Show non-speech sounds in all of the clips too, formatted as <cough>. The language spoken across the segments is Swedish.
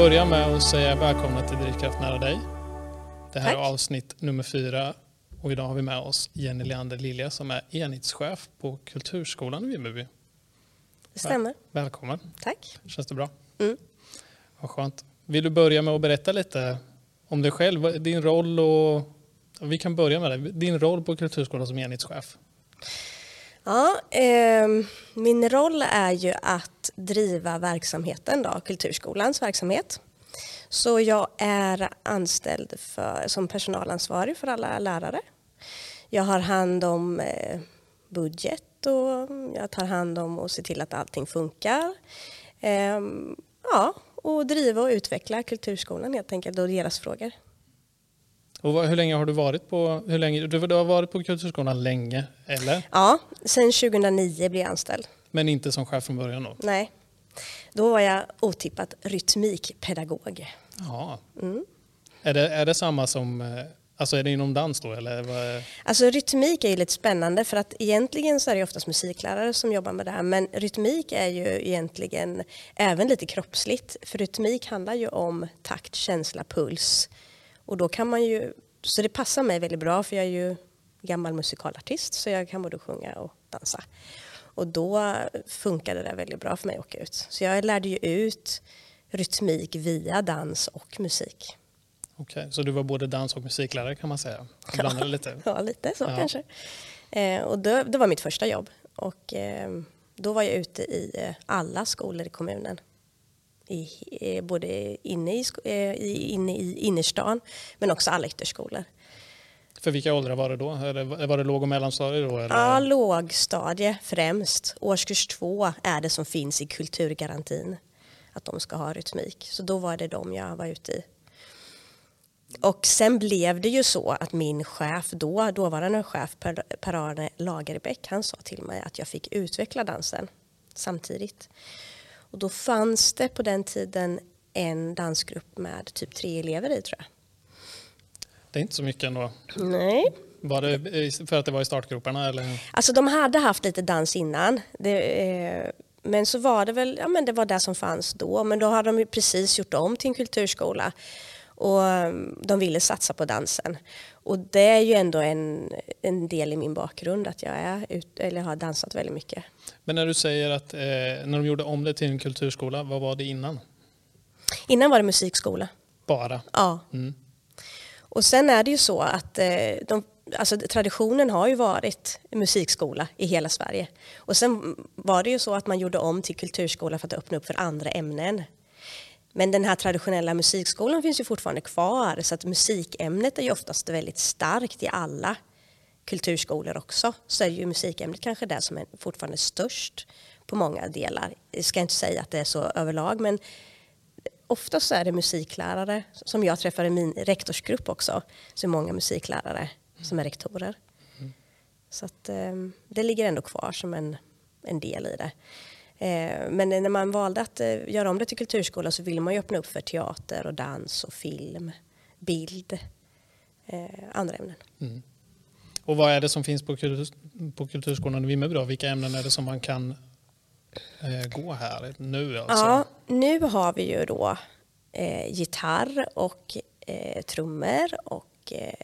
börja med att säga välkomna till Drivkraft nära dig. Det här Tack. är avsnitt nummer fyra och idag har vi med oss Jenny Leander Lilja som är enhetschef på Kulturskolan i Vimmerby. Det stämmer. Välkommen, Tack. känns det bra? Mm. Vad skönt. Vill du börja med att berätta lite om dig själv, din roll och vi kan börja med det. Din roll på Kulturskolan som enhetschef. Ja, eh, min roll är ju att driva verksamheten, då, Kulturskolans verksamhet. Så jag är anställd för, som personalansvarig för alla lärare. Jag har hand om eh, budget och jag tar hand om och ser till att allting funkar. Eh, ja, och driva och utveckla Kulturskolan helt enkelt och deras frågor. Och vad, hur länge har du varit på, hur länge, du, du har varit på Kulturskolan länge, eller? Ja, sen 2009 blev jag anställd. Men inte som chef från början då? Nej. Då var jag otippat rytmikpedagog. Ja. Mm. Är, det, är det samma som, eh, alltså är det inom dans då eller? Vad, Alltså rytmik är ju lite spännande för att egentligen så är det oftast musiklärare som jobbar med det här men rytmik är ju egentligen även lite kroppsligt för rytmik handlar ju om takt, känsla, puls och då kan man ju, så det passar mig väldigt bra för jag är ju gammal musikalartist så jag kan både sjunga och dansa. Och då funkade det väldigt bra för mig att åka ut. Så jag lärde ju ut rytmik via dans och musik. Okej, så du var både dans och musiklärare kan man säga? Blandade lite? <laughs> Ja, lite så Ja. kanske. Eh, och det, det var mitt första jobb. Och eh, då var jag ute i eh, alla skolor i kommunen. I, både inne i, eh, i, inne i innerstan men också alla ytterskolor. För vilka åldrar var det då? Var det låg och mellanstadie då? Eller? Ja, lågstadie främst. Årskurs två är det som finns i kulturgarantin. Att de ska ha rytmik. Så då var det de jag var ute i. Och sen blev det ju så att min chef då, dåvarande chef Per- Per-Arne Lagerbäck, han sa till mig att jag fick utveckla dansen samtidigt. Och då fanns det på den tiden en dansgrupp med typ tre elever i tror jag. Det är inte så mycket ändå. Nej, Var det för att det var i startgroparna eller? Alltså de hade haft lite dans innan. Det, eh, men så var det väl, ja men det var det som fanns då. Men då hade de precis gjort om till en kulturskola. Och eh, de ville satsa på dansen. Och det är ju ändå en, en del i min bakgrund att jag är ut, eller har dansat väldigt mycket. Men när du säger att eh, när de gjorde om det till en kulturskola, vad var det innan? Innan var det musikskola. Bara? Ja. Mm. Och sen är det ju så att eh, de, alltså, traditionen har ju varit musikskola i hela Sverige. Och sen var det ju så att man gjorde om till kulturskola för att öppna upp för andra ämnen. Men den här traditionella musikskolan finns ju fortfarande kvar så att musikämnet är ju oftast väldigt starkt i alla kulturskolor också. Så är ju musikämnet kanske det som är fortfarande störst på många delar. Jag ska inte säga att det är så överlag men Oftast är det musiklärare som jag träffar i min rektorsgrupp också. Så är många musiklärare som är rektorer. Så att, eh, det ligger ändå kvar som en, en del i det. Eh, men när man valde att eh, göra om det till kulturskola så ville man ju öppna upp för teater och dans och film, bild, eh, andra ämnen. Mm. Och vad är det som finns på, kultur, på Kulturskolan i Vimmerby då? Vilka ämnen är det som man kan gå här nu alltså? Ja, nu har vi ju då eh, gitarr och eh, trummor och eh,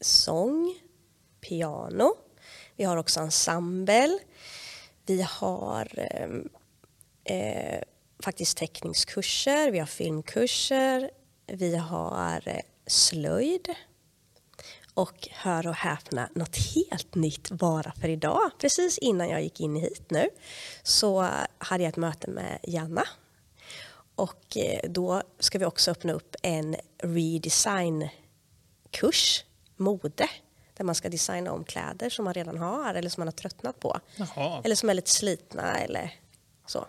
sång, piano. Vi har också ensemble. Vi har eh, eh, faktiskt teckningskurser, vi har filmkurser, vi har eh, slöjd och hör och häpna, något helt nytt bara för idag. Precis innan jag gick in hit nu så hade jag ett möte med Janna. Och eh, då ska vi också öppna upp en redesign-kurs, mode, där man ska designa om kläder som man redan har eller som man har tröttnat på. Jaha. Eller som är lite slitna eller så.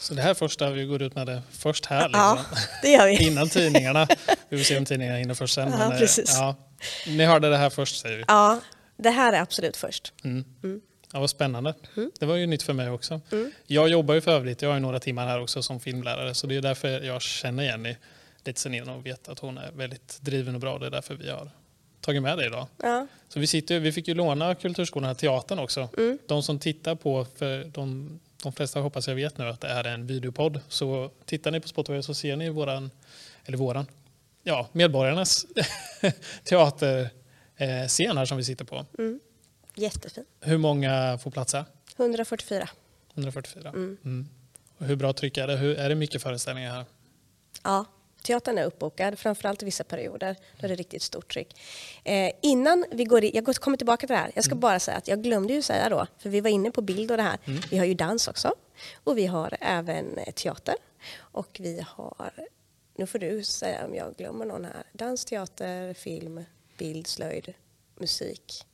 Så det här första, vi går ut med det först här Ja, liksom. det gör vi. innan tidningarna. Vi får se om tidningarna hinner först sen. Ja, men, eh, precis. Ja, ni hörde det här först säger vi. Ja, det här är absolut först. Mm. Mm. Ja, vad spännande. Det var ju nytt för mig också. Mm. Jag jobbar ju för övrigt, jag har ju några timmar här också som filmlärare så det är därför jag känner Jenny lite sen innan och vet att hon är väldigt driven och bra. Det är därför vi har tagit med dig idag. Ja, Så vi, sitter, vi fick ju låna Kulturskolan här teatern också. Mm. De som tittar på, för de de flesta hoppas jag vet nu att det är en videopodd. Så tittar ni på Spotify så ser ni våran, eller våran, ja, medborgarnas <laughs> teaterscen här som vi sitter på. Mm. Jättefin. Hur många får platsa? 144. 144. Mm. Mm. Och hur bra tryck är det? Hur, är det mycket föreställningar här? Ja, teatern är uppbokad, framförallt i vissa perioder då det är riktigt stort tryck. Eh, innan vi går in, jag kommer tillbaka till det här, jag ska bara säga att jag glömde ju säga då, för vi var inne på bild och det här, vi har ju dans också och vi har även eh, teater och vi har, nu får du säga om jag glömmer någon här, dans, teater, film, bild, slöjd, musik.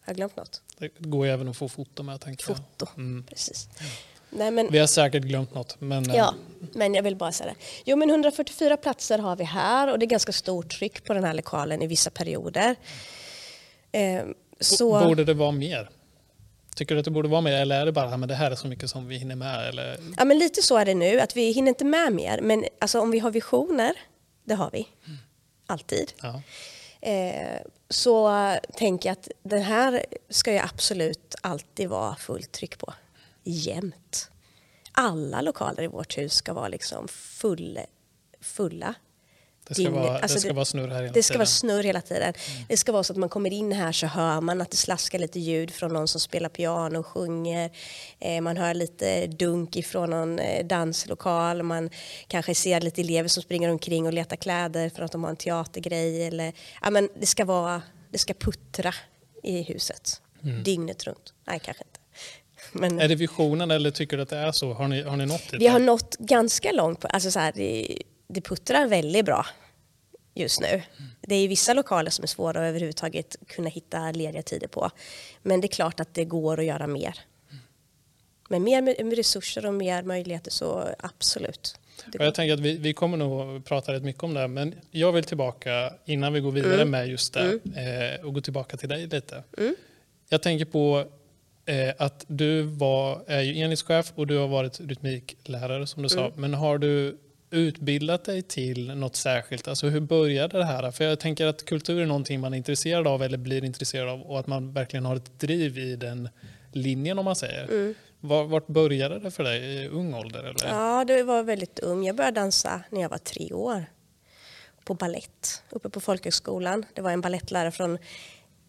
Har jag glömt något? Det går ju även att få foto med tänker jag. Foto, Mm. precis. Nej, men, Vi har säkert glömt något. Men, eh, Ja, men jag vill bara säga det. Jo, men 144 platser har vi här och det är ganska stort tryck på den här lokalen i vissa perioder. Eh, så, Borde det vara mer? Tycker du att det borde vara mer eller är det bara att det här är så mycket som vi hinner med? Eller? ja, men lite så är det nu, att vi hinner inte med mer. Men alltså, om vi har visioner, det har vi. Alltid. Ja. Eh, så tänker jag att den här ska ju absolut alltid vara fullt tryck på. Jämt. Alla lokaler i vårt hus ska vara liksom full, fulla. Det ska, Din- vara, alltså det ska det- vara snurr här hela Det ska tiden. vara snurr hela tiden. Det ska vara så att man kommer in här så hör man att det slaskar lite ljud från någon som spelar piano och sjunger. Eh, man hör lite dunk ifrån någon eh, danslokal. Man kanske ser lite elever som springer omkring och letar kläder för att de har en teatergrej. Eller, ja, men det, ska vara, det ska puttra i huset dygnet runt. Nej, kanske inte. Men, Är det visionen eller tycker du att det är så? Har ni, har ni nått dit? vi har nått ganska långt. På, alltså så här, det, det puttrar väldigt bra just nu. Det är vissa lokaler som är svåra att överhuvudtaget kunna hitta lediga tider på. Men det är klart att det går att göra mer. Men mer med resurser och mer möjligheter så absolut. Det Och jag tänker att vi, vi kommer nog prata rätt mycket om det, här, men jag vill tillbaka innan vi går vidare Mm. med just det eh, och gå tillbaka till dig lite. Jag tänker på att du var, är ju enhetschef och du har varit rytmiklärare som du sa, Mm. men har du utbildat dig till något särskilt? Alltså hur började det här? För jag tänker att kultur är någonting man är intresserad av eller blir intresserad av och att man verkligen har ett driv i den linjen om man säger. Mm. Var, vart började det för dig? I ung ålder? Eller? Ja, det var väldigt ung. Jag började dansa när jag var tre år. På ballett uppe på folkhögskolan. Det var en ballettlärare från,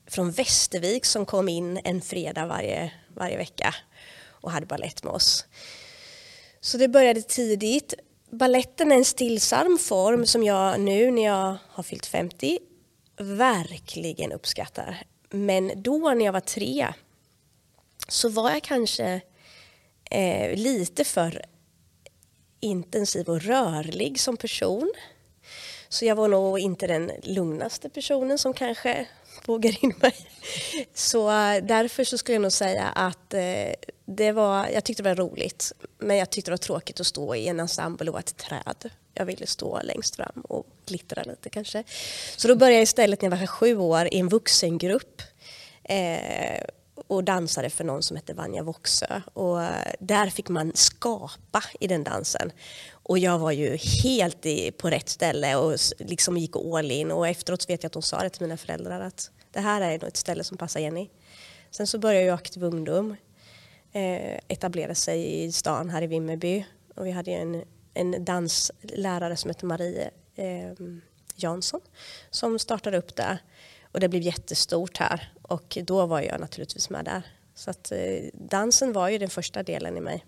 från Västervik som kom in en fredag varje, varje vecka och hade ballett med oss. Så det började tidigt. Balletten är en stillsam form som jag nu när jag har fyllt 50 verkligen uppskattar. Men då när jag var tre så var jag kanske eh, lite för intensiv och rörlig som person. Så jag var nog inte den lugnaste personen som kanske vågar in mig. Så eh, därför så skulle jag nog säga att eh, det var, jag tyckte det var roligt. Men jag tyckte det var tråkigt att stå i en ensemble och ett träd. Jag ville stå längst fram och glittra lite kanske. Så då började jag istället när jag var sju år i en vuxengrupp. Eh, och dansade för någon som hette Vanja Voxö. Och eh, där fick man skapa i den dansen. Och jag var ju helt i, på rätt ställe och liksom gick all in. Och efteråt vet jag att de sa det till mina föräldrar att det här är ett ställe som passar Jenny. Sen så började ju aktiv ungdom. Eh, etablera sig i stan här i Vimmerby. Och vi hade ju en, en danslärare som hette Marie eh, Jansson som startade upp det. Och det blev jättestort här och då var jag naturligtvis med där. Så att eh, dansen var ju den första delen i mig.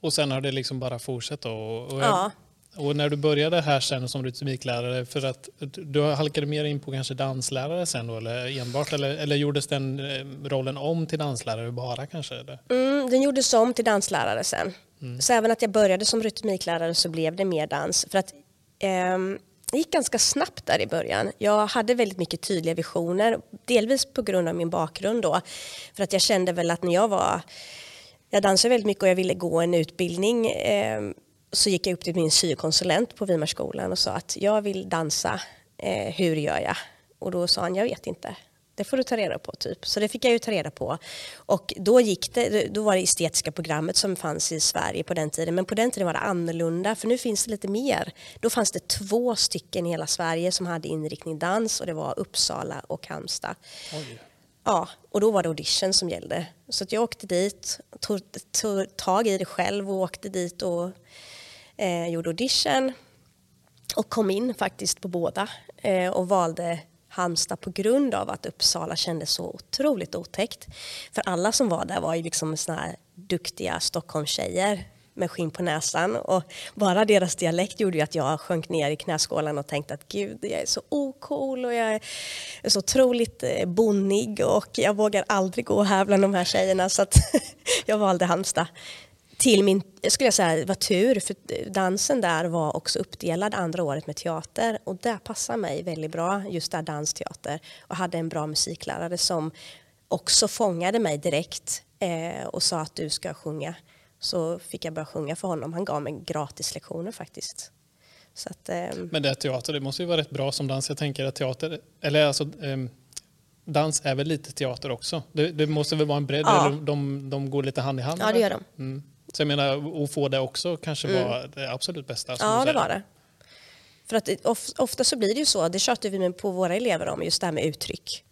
Och sen har det liksom bara fortsatt? Och, och, Ja. och när du började här sen som rytmiklärare, för att du halkade mer in på kanske danslärare sen då eller enbart? Eller, eller gjordes den eh, rollen om till danslärare bara kanske? Eller? Mm, den gjordes om till danslärare sen. Så även att jag började som rytmiklärare så blev det mer dans. För att ehm, det gick ganska snabbt där i början. Jag hade väldigt mycket tydliga visioner, delvis på grund av min bakgrund då. För att jag kände väl att när jag var, jag dansade väldigt mycket och jag ville gå en utbildning ehm, så gick jag upp till min syokonsulent på Vimarskolan och sa att jag vill dansa, eh, hur gör jag? Och då sa han, jag vet inte. Det får du ta reda på typ. Så det fick jag ju ta reda på. Och då gick det, då var det estetiska programmet som fanns i Sverige på den tiden. Men på den tiden var det annorlunda för nu finns det lite mer. Då fanns det två stycken i hela Sverige som hade inriktning dans och det var Uppsala och Halmstad. Oj. Ja, och då var det audition som gällde. Så att jag åkte dit, tog, tog tag i det själv och åkte dit och eh, gjorde audition. Och kom in faktiskt på båda eh, och valde Halmstad på grund av att Uppsala kändes så otroligt otäckt. För alla som var där var ju liksom såna här duktiga Stockholmstjejer med skinn på näsan. Och bara deras dialekt gjorde ju att jag sjönk ner i knäskålen och tänkte att gud, jag är så ocool och jag är så otroligt eh, bonnig och jag vågar aldrig gå här bland de här tjejerna. Så att <laughs> jag valde Halmstad. Till min, skulle jag säga, var tur för dansen där var också uppdelad andra året med teater. Och det passade mig väldigt bra, just där dansteater. Och hade en bra musiklärare som också fångade mig direkt eh, och sa att du ska sjunga så fick jag börja sjunga för honom. Han gav mig gratislektioner faktiskt. Så att, eh, Men det är teater, det måste ju vara rätt bra som dans. Jag tänker att teater, eller alltså eh, dans är väl lite teater också? Det, det måste väl vara en bredd, Ja. eller de, de går lite hand i hand? ja, det gör de. Mm. Så jag menar, att få det också kanske var det absolut bästa. Mm. Ja, det var det. För att det- of, ofta så blir det ju så, det tjatar vi på våra elever om, just det här med uttryck.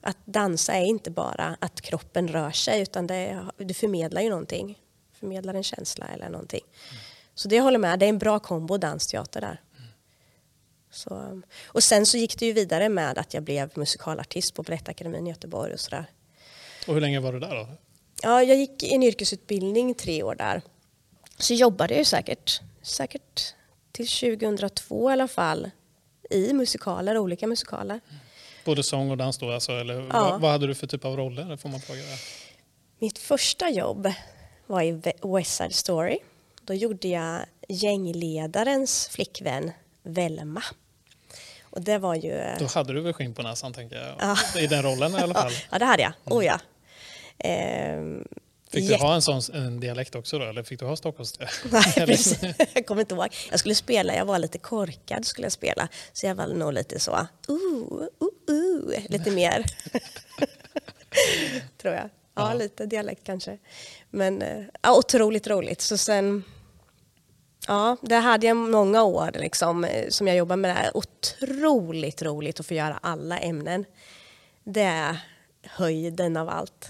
Att dansa är inte bara att kroppen rör sig utan det, du förmedlar ju någonting. Förmedlar en känsla eller någonting. Så det jag håller med, det är en bra kombo dansteater där. Så, och sen så gick det ju vidare med att jag blev musikalartist på Balettakademin i Göteborg och sådär. Och hur länge var du där då? Ja, jag gick en yrkesutbildning tre år där. Så jobbade jag ju säkert, säkert till 2002 i alla fall i musikaler, olika musikaler. Både sång och dans då? Alltså, eller Ja. vad, vad hade du för typ av roller? Får man fråga det? Mitt första jobb var i West Side Story. Då gjorde jag gängledarens flickvän Velma. Och det var ju... Då hade du väl skinn på näsan tänker jag. Ja. <laughs> I den rollen i alla <laughs> fall. Ja, det hade jag. Oh ja. Ehm, Fick du ha en sån en dialekt också då? Eller fick du ha Stockholms? <laughs> Nej, precis. Jag kommer inte ihåg. Jag skulle spela, jag var lite korkad skulle jag spela. Så jag var nog lite så, uh, uh, uh, lite mer. Tror jag. Ja, Ja. lite dialekt kanske. Men eh, ja, otroligt roligt. Så sen, ja, där hade jag många år liksom, eh, som jag jobbade med det här. Otroligt roligt att få göra alla ämnen. Det är höjden av allt.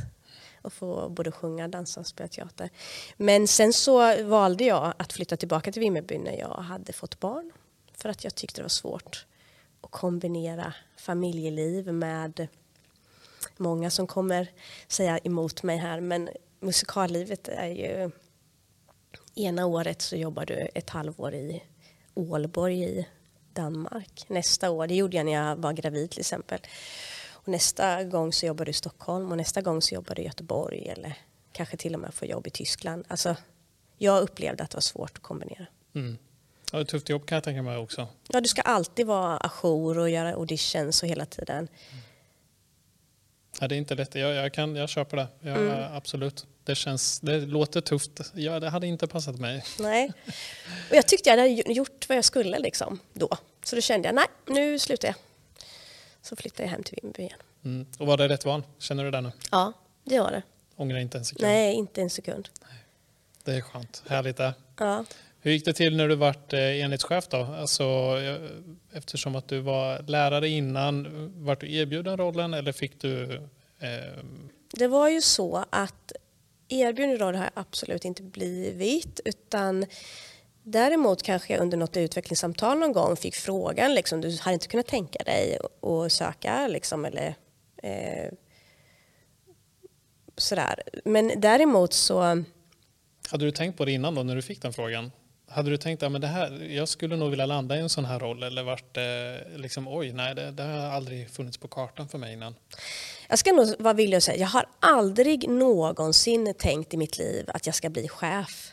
Att få både sjunga, dansa och spela teater. Men sen så valde jag att flytta tillbaka till Vimmerby när jag hade fått barn. För att jag tyckte det var svårt att kombinera familjeliv med många som kommer säga emot mig här. Men musikallivet är ju... Ena året så jobbar du ett halvår i Ålborg i Danmark. Nästa år, det gjorde jag när jag var gravid till exempel. Och nästa gång så jobbar du i Stockholm och nästa gång så jobbar du i Göteborg eller kanske till och med får jobb i Tyskland. Alltså, jag upplevde att det var svårt att kombinera. Mm. Ja, ett tufft jobb kan jag tänka mig också. Ja, du ska alltid vara ajour och göra auditions och hela tiden. Ja, det är inte lätt. Jag, jag, kan, jag köper det. Jag, Mm. Absolut. Det, känns, det låter tufft. Ja, det hade inte passat mig. Nej. Och jag tyckte jag hade gjort vad jag skulle liksom då. Så då kände jag, nej, nu slutar jag. Så flyttade jag hem till Vimmerby igen. Mm. Och var det rätt val? Känner du det nu? Ja, det var det. Ångrar inte en sekund? Nej, inte en sekund. Det är skönt. Härligt det. Ja. Hur gick det till när du vart eh, enhetschef då? Alltså, eh, eftersom att du var lärare innan, vart du erbjuden rollen eller fick du... Eh, Det var ju så att erbjuden roll har jag absolut inte blivit utan däremot kanske jag under något utvecklingssamtal någon gång fick frågan liksom, du hade inte kunnat tänka dig att söka liksom eller eh, sådär. Men däremot så hade du tänkt på det innan då när du fick den frågan? Hade du tänkt att men det här, jag skulle nog vilja landa i en sån här roll eller vart det liksom oj, nej det, det har aldrig funnits på kartan för mig innan. Jag ska nog vara villig att säga, jag har aldrig någonsin tänkt i mitt liv att jag ska bli chef.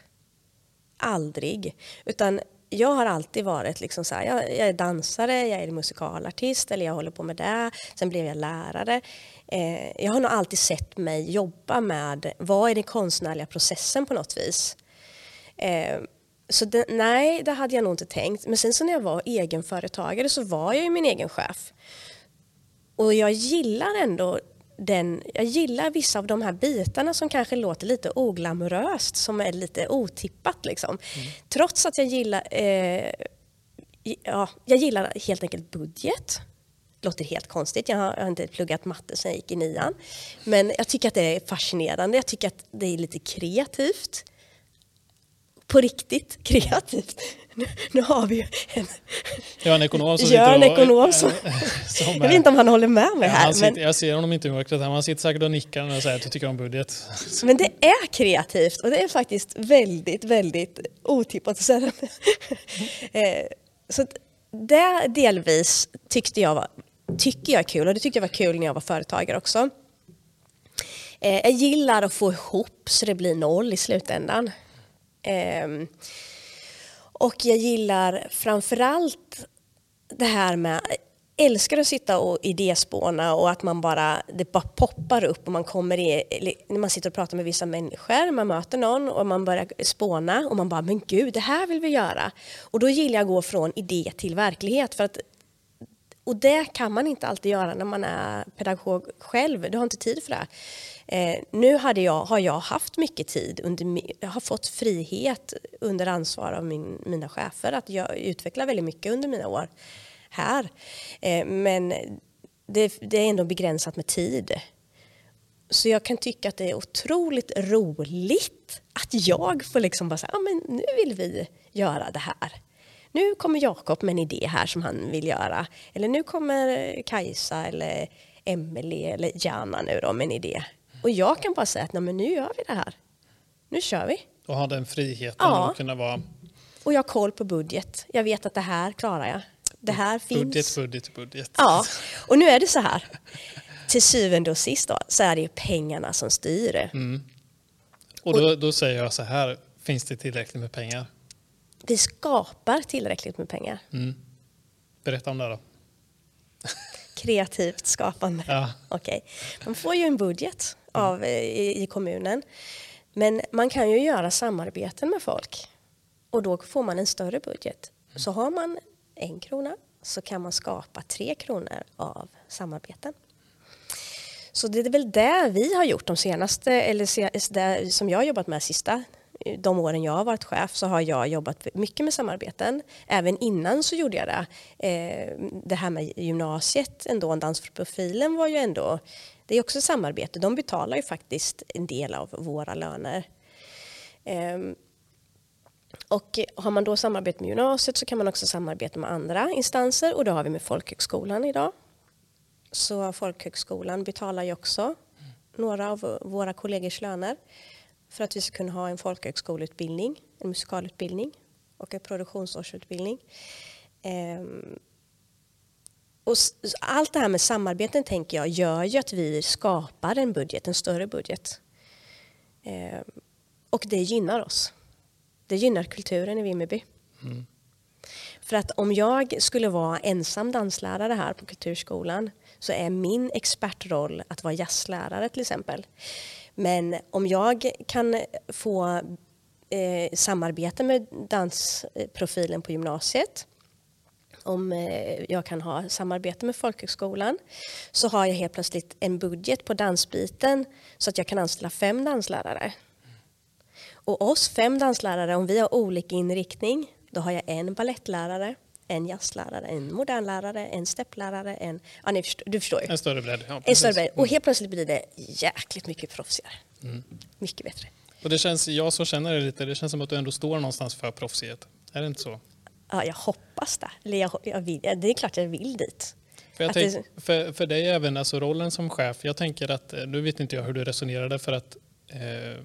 Aldrig. Utan jag har alltid varit liksom så här, jag, jag är dansare, jag är musikalartist eller jag håller på med det. Sen blev jag lärare. Eh, jag har nog alltid sett mig jobba med, vad är den konstnärliga processen på något vis? Eh, så det, nej, det hade jag nog inte tänkt. Men sen så när jag var egenföretagare så var jag ju min egen chef. Och jag gillar ändå den, jag gillar vissa av de här bitarna som kanske låter lite oglamoröst, som är lite otippat liksom. Trots att jag gillar, eh, ja, jag gillar helt enkelt budget. låter helt konstigt. Jag har, jag har inte pluggat matte sedan jag gick i nian. Men jag tycker att det är fascinerande. Jag tycker att det är lite kreativt. På riktigt kreativt. <laughs> Nu, nu har vi ju en, har en ekonom som Ja, en sitter och- ekonom som- <laughs> som jag vet inte om han håller med mig Ja, här. sitter, men, Jag ser honom inte i mörkret, han sitter säkert och nickar när jag säger att jag tycker om budget. <laughs> men det är kreativt och det är faktiskt väldigt, väldigt otippat att säga. Eh, Så det delvis tyckte jag var, tycker jag är kul och det tyckte jag var kul när jag var företagare också. Eh, Jag gillar att få ihop så det blir noll i slutändan. Ehm, och jag gillar framförallt det här med älskar att sitta och idéspåna och att man bara, det bara poppar upp och man kommer i, när man sitter och pratar med vissa människor, man möter någon och man börjar spåna och man bara, men gud, det här vill vi göra. Och då gillar jag att gå från idé till verklighet för att och det kan man inte alltid göra när man är pedagog själv. Du har inte tid för det. Eh, nu hade jag, har jag haft mycket tid, under, jag har fått frihet under ansvar av min, mina chefer att jag utvecklar väldigt mycket under mina år här. Eh, men det, det är ändå begränsat med tid. Så jag kan tycka att det är otroligt roligt att jag får liksom bara säga, ja men nu vill vi göra det här. Nu kommer Jakob med en idé här som han vill göra. Eller nu kommer Kajsa eller Emelie eller Jana nu då med en idé. Och jag kan bara säga att Nej, men nu gör vi det här. Nu kör vi. Och ha den friheten Ja. att kunna vara Och jag har koll på budget. Jag vet att det här klarar jag. Det här finns. budget, budget, budget. Ja, och nu är det så här. Till syvende och sist då, så är det ju pengarna som styr. Och då, då säger jag så här, finns det tillräckligt med pengar? Vi skapar tillräckligt med pengar. Berätta om det då. Kreativt skapande. Ja. Okej. Man får ju en budget Mm. av, eh, i, i kommunen. Men man kan ju göra samarbeten med folk. Och då får man en större budget. Så har man en krona så kan man skapa tre kronor av samarbeten. Så det är väl det vi har gjort de senaste, eller det som jag har jobbat med sista de åren jag har varit chef så har jag jobbat mycket med samarbeten. Även innan så gjorde jag det. Eh, det här med gymnasiet, ändå, dansprofilen var ju ändå, det är också samarbete. De betalar ju faktiskt en del av våra löner. Ehm, och har man då samarbete med gymnasiet så kan man också samarbeta med andra instanser och det har vi med folkhögskolan idag. Så folkhögskolan betalar ju också några av våra kollegors löner för att vi ska kunna ha en folkhögskoleutbildning, en musikalutbildning och en produktionsårsutbildning. Ehm, och allt det här med samarbeten tänker jag gör ju att vi skapar en budget, en större budget. Ehm, och det gynnar oss. Det gynnar kulturen i Vimmerby. För att om jag skulle vara ensam danslärare här på Kulturskolan så är min expertroll att vara jazzlärare till exempel. Men om jag kan få eh, samarbete med dansprofilen på gymnasiet om eh, jag kan ha samarbete med folkhögskolan så har jag helt plötsligt en budget på dansbiten så att jag kan anställa fem danslärare. Och oss fem danslärare, om vi har olika inriktning, då har jag en ballettlärare, en jazzlärare, en modernlärare, en stepplärare, en... Ja, ni förstår, du förstår ju. En större bredd. Ja, En större bredd. Och helt plötsligt blir det jäkligt mycket proffsigare. Mycket bättre. Och det känns, jag så känner det lite, det känns som att du ändå står någonstans för proffsighet. Är det inte så? Ja, jag hoppas det. Eller jag, jag vill, det är klart jag vill dit. För, jag Att det- tänk, för, för dig även, alltså rollen som chef, jag tänker att, eh, nu vet inte jag hur du resonerade för att eh,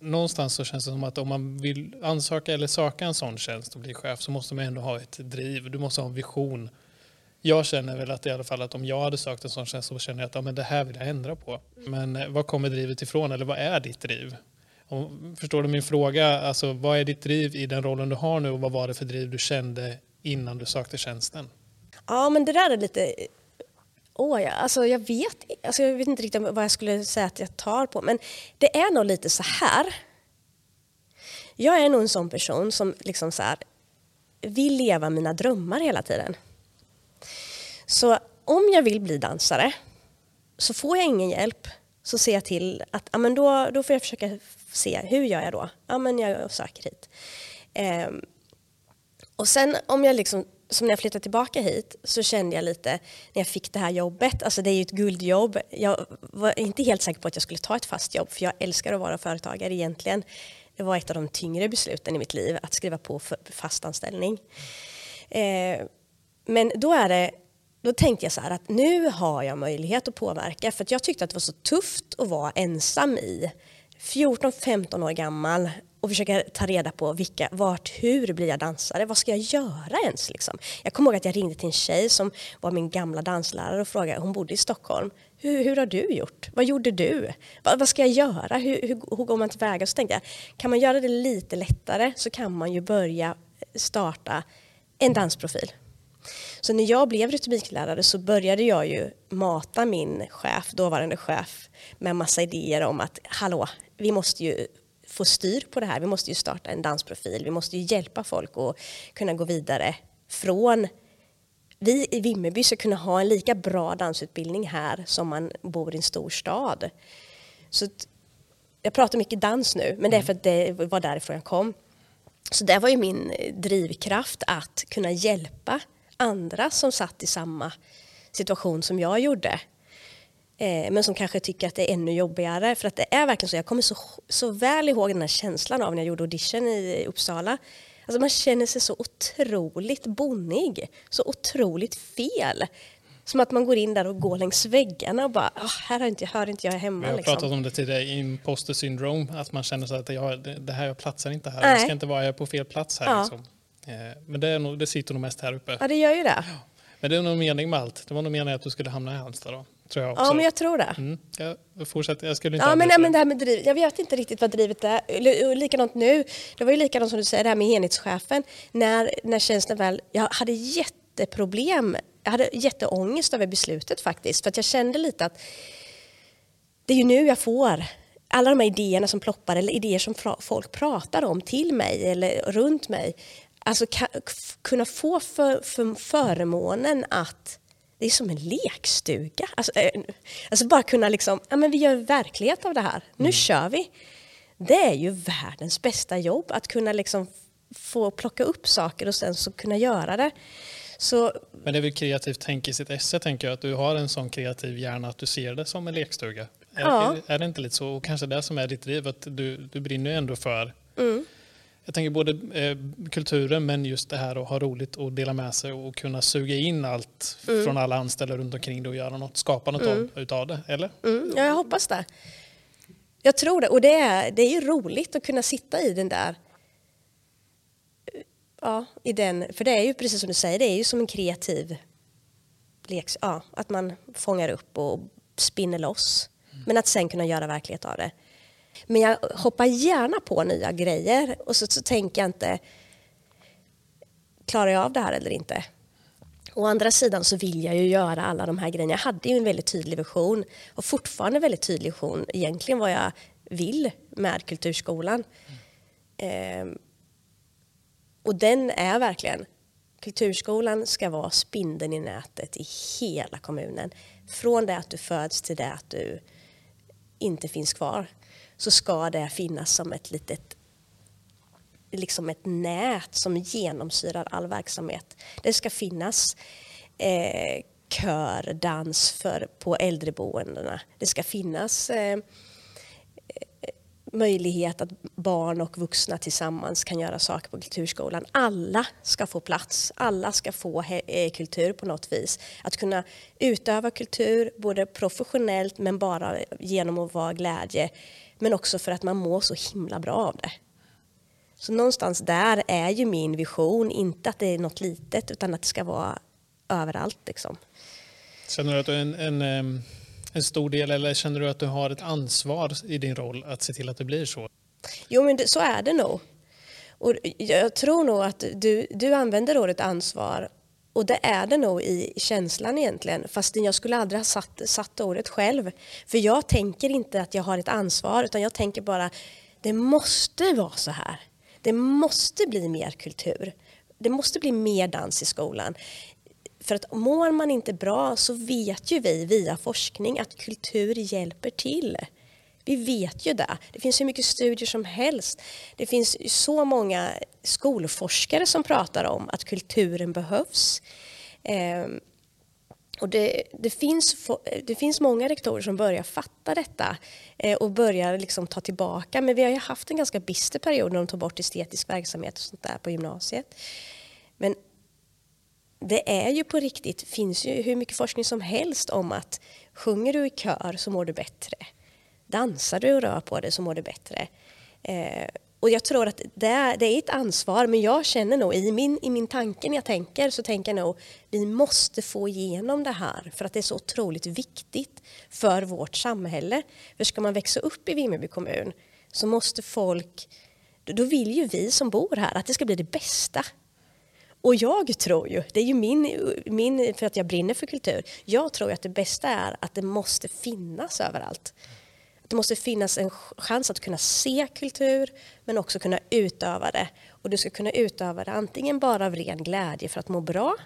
någonstans så känns det som att om man vill ansöka eller söka en sån tjänst och bli chef så måste man ändå ha ett driv, du måste ha en vision. Jag känner väl att i alla fall att om jag hade sökt en sån tjänst så känner jag att ja, men det här vill jag ändra på. Men eh, vad kommer drivet ifrån eller vad är ditt driv? Om, förstår du min fråga? Alltså, vad är ditt driv i den rollen du har nu och vad var det för driv du kände innan du sökte tjänsten? Ja, men det där är lite... Åh, ja, alltså jag, vet, alltså jag vet inte riktigt vad jag skulle säga att jag tar på. Men det är nog lite så här. Jag är nog en sån person som liksom så här, vill leva mina drömmar hela tiden. Så om jag vill bli dansare så får jag ingen hjälp så ser jag till att ja, men då, då får jag försöka se hur gör jag då? Ja, men jag söker hit. Eh, och sen om jag liksom som när jag flyttade tillbaka hit så kände jag lite när jag fick det här jobbet, alltså det är ju ett guldjobb. Jag var inte helt säker på att jag skulle ta ett fast jobb för jag älskar att vara företagare egentligen. Det var ett av de tyngre besluten i mitt liv att skriva på för fast anställning. Eh, men då är det då tänkte jag så här att nu har jag möjlighet att påverka för att jag tyckte att det var så tufft att vara ensam i 14-15 år gammal och försöka ta reda på vilka, vart, hur blir jag dansare? Vad ska jag göra ens? Liksom? Jag kommer ihåg att jag ringde till en tjej som var min gamla danslärare och frågade, hon bodde i Stockholm. Hur, hur har du gjort? Vad gjorde du? Vad, vad ska jag göra? Hur, hur, hur går man tillväga? Så tänkte jag, kan man göra det lite lättare så kan man ju börja starta en dansprofil. Så när jag blev rytmiklärare så började jag ju mata min chef, dåvarande chef, med massa idéer om att hallå, vi måste ju få styr på det här. Vi måste ju starta en dansprofil. Vi måste ju hjälpa folk att kunna gå vidare från vi i Vimmerby ska kunna ha en lika bra dansutbildning här som man bor i en stor stad. Så jag pratar mycket dans nu, men det är för att det var därifrån jag kom. Så det var ju min drivkraft att kunna hjälpa andra som satt i samma situation som jag gjorde. Eh, men som kanske tycker att det är ännu jobbigare. För att det är verkligen så, jag kommer så, så väl ihåg den här känslan av när jag gjorde audition i Uppsala. Alltså man känner sig så otroligt bonnig, så otroligt fel. Som att man går in där och går längs väggarna och bara, oh, här hör inte, hör inte jag hemma. Vi har liksom. pratat om det tidigare, imposter syndrome, att man känner så att jag, det här jag platsar inte här, Nej. jag ska inte vara, jag på fel plats här. Ja. Liksom. Eh, men det, är nog, det sitter nog mest här uppe. Ja, det gör ju det. Men det är nog mening med allt. Det var nog meningen att du skulle hamna i Halmstad då. Tror jag också. Ja, men jag tror det. Mm. Jag fortsätter. Jag skulle inte ja, men, nej, men det här med driv, jag vet inte riktigt vad drivet är. Likadant nu. Det var ju likadant som du säger, det här med enhetschefen. När, när tjänsten väl... Jag hade jätteproblem. Jag hade jätteångest över beslutet faktiskt. För att jag kände lite att det är ju nu jag får alla de här idéerna som ploppar eller idéer som folk pratar om till mig eller runt mig. Alltså kunna få för, för förmånen att det är som en lekstuga. Alltså, äh, alltså bara kunna liksom, ja men vi gör verklighet av det här. Nu mm. kör vi. Det är ju världens bästa jobb att kunna liksom få plocka upp saker och sen så kunna göra det. Så, men det är väl kreativt tänk i sitt esse, tänker jag, att du har en sån kreativ hjärna att du ser det som en lekstuga. Ja. Är, är, det inte lite så? Och kanske det som är ditt driv, att du, du brinner ju ändå för mm jag tänker både eh, kulturen men just det här att ha roligt och dela med sig och kunna suga in allt mm. från alla anställda runt omkring det och göra något, skapa något mm. utav det, eller? Mm. Ja, jag hoppas det. Jag tror det. Och det är, det är ju roligt att kunna sitta i den där Ja, i den, för det är ju precis som du säger, det är ju som en kreativ lek, ja, att man fångar upp och spinner loss. Mm. Men att sen kunna göra verklighet av det. Men jag hoppar gärna på nya grejer och så, så tänker jag inte klarar jag av det här eller inte? Å andra sidan så vill jag ju göra alla de här grejerna. Jag hade ju en väldigt tydlig vision och fortfarande en väldigt tydlig vision egentligen vad jag vill med kulturskolan. Mm. Eh, och den är verkligen, kulturskolan ska vara spindeln i nätet i hela kommunen. Från det att du föds till det att du inte finns kvar så ska det finnas som ett litet liksom ett nät som genomsyrar all verksamhet. Det ska finnas eh, kördans för, på äldreboendena. Det ska finnas eh, möjlighet att barn och vuxna tillsammans kan göra saker på kulturskolan. Alla ska få plats, alla ska få eh, kultur på något vis. Att kunna utöva kultur både professionellt men bara genom att vara glädje men också för att man mår så himla bra av det. Så någonstans där är ju min vision, inte att det är något litet utan att det ska vara överallt. Liksom. Känner du att du är en, en, en stor del eller känner du att du har ett ansvar i din roll att se till att det blir så? Jo men det, så är det nog. Och jag tror nog att du, du använder ordet ansvar och det är det nog i känslan egentligen, fast jag skulle aldrig ha satt, satt ordet själv. För jag tänker inte att jag har ett ansvar, utan jag tänker bara det måste vara så här. Det måste bli mer kultur. Det måste bli mer dans i skolan. För att mår man inte bra så vet ju vi via forskning att kultur hjälper till. Vi vet ju det. Det finns hur mycket studier som helst. Det finns så många skolforskare som pratar om att kulturen behövs. Eh, och det, det, finns, det finns många rektorer som börjar fatta detta eh, och börjar liksom ta tillbaka. Men vi har ju haft en ganska bister period när de tog bort estetisk verksamhet och sånt där på gymnasiet. Men det är ju på riktigt, finns ju hur mycket forskning som helst om att sjunger du i kör så mår du bättre. Dansar du och rör på dig så mår du bättre. Eh, och jag tror att det är, det är ett ansvar, men jag känner nog i min, i min tanke när jag tänker så tänker jag nog vi måste få igenom det här för att det är så otroligt viktigt för vårt samhälle. För ska man växa upp i Vimmerby kommun så måste folk, då vill ju vi som bor här att det ska bli det bästa. Och jag tror ju, det är ju min, min, för att jag brinner för kultur, jag tror att det bästa är att det måste finnas överallt. Det måste finnas en chans att kunna se kultur men också kunna utöva det. Och du ska kunna utöva det antingen bara av ren glädje för att må bra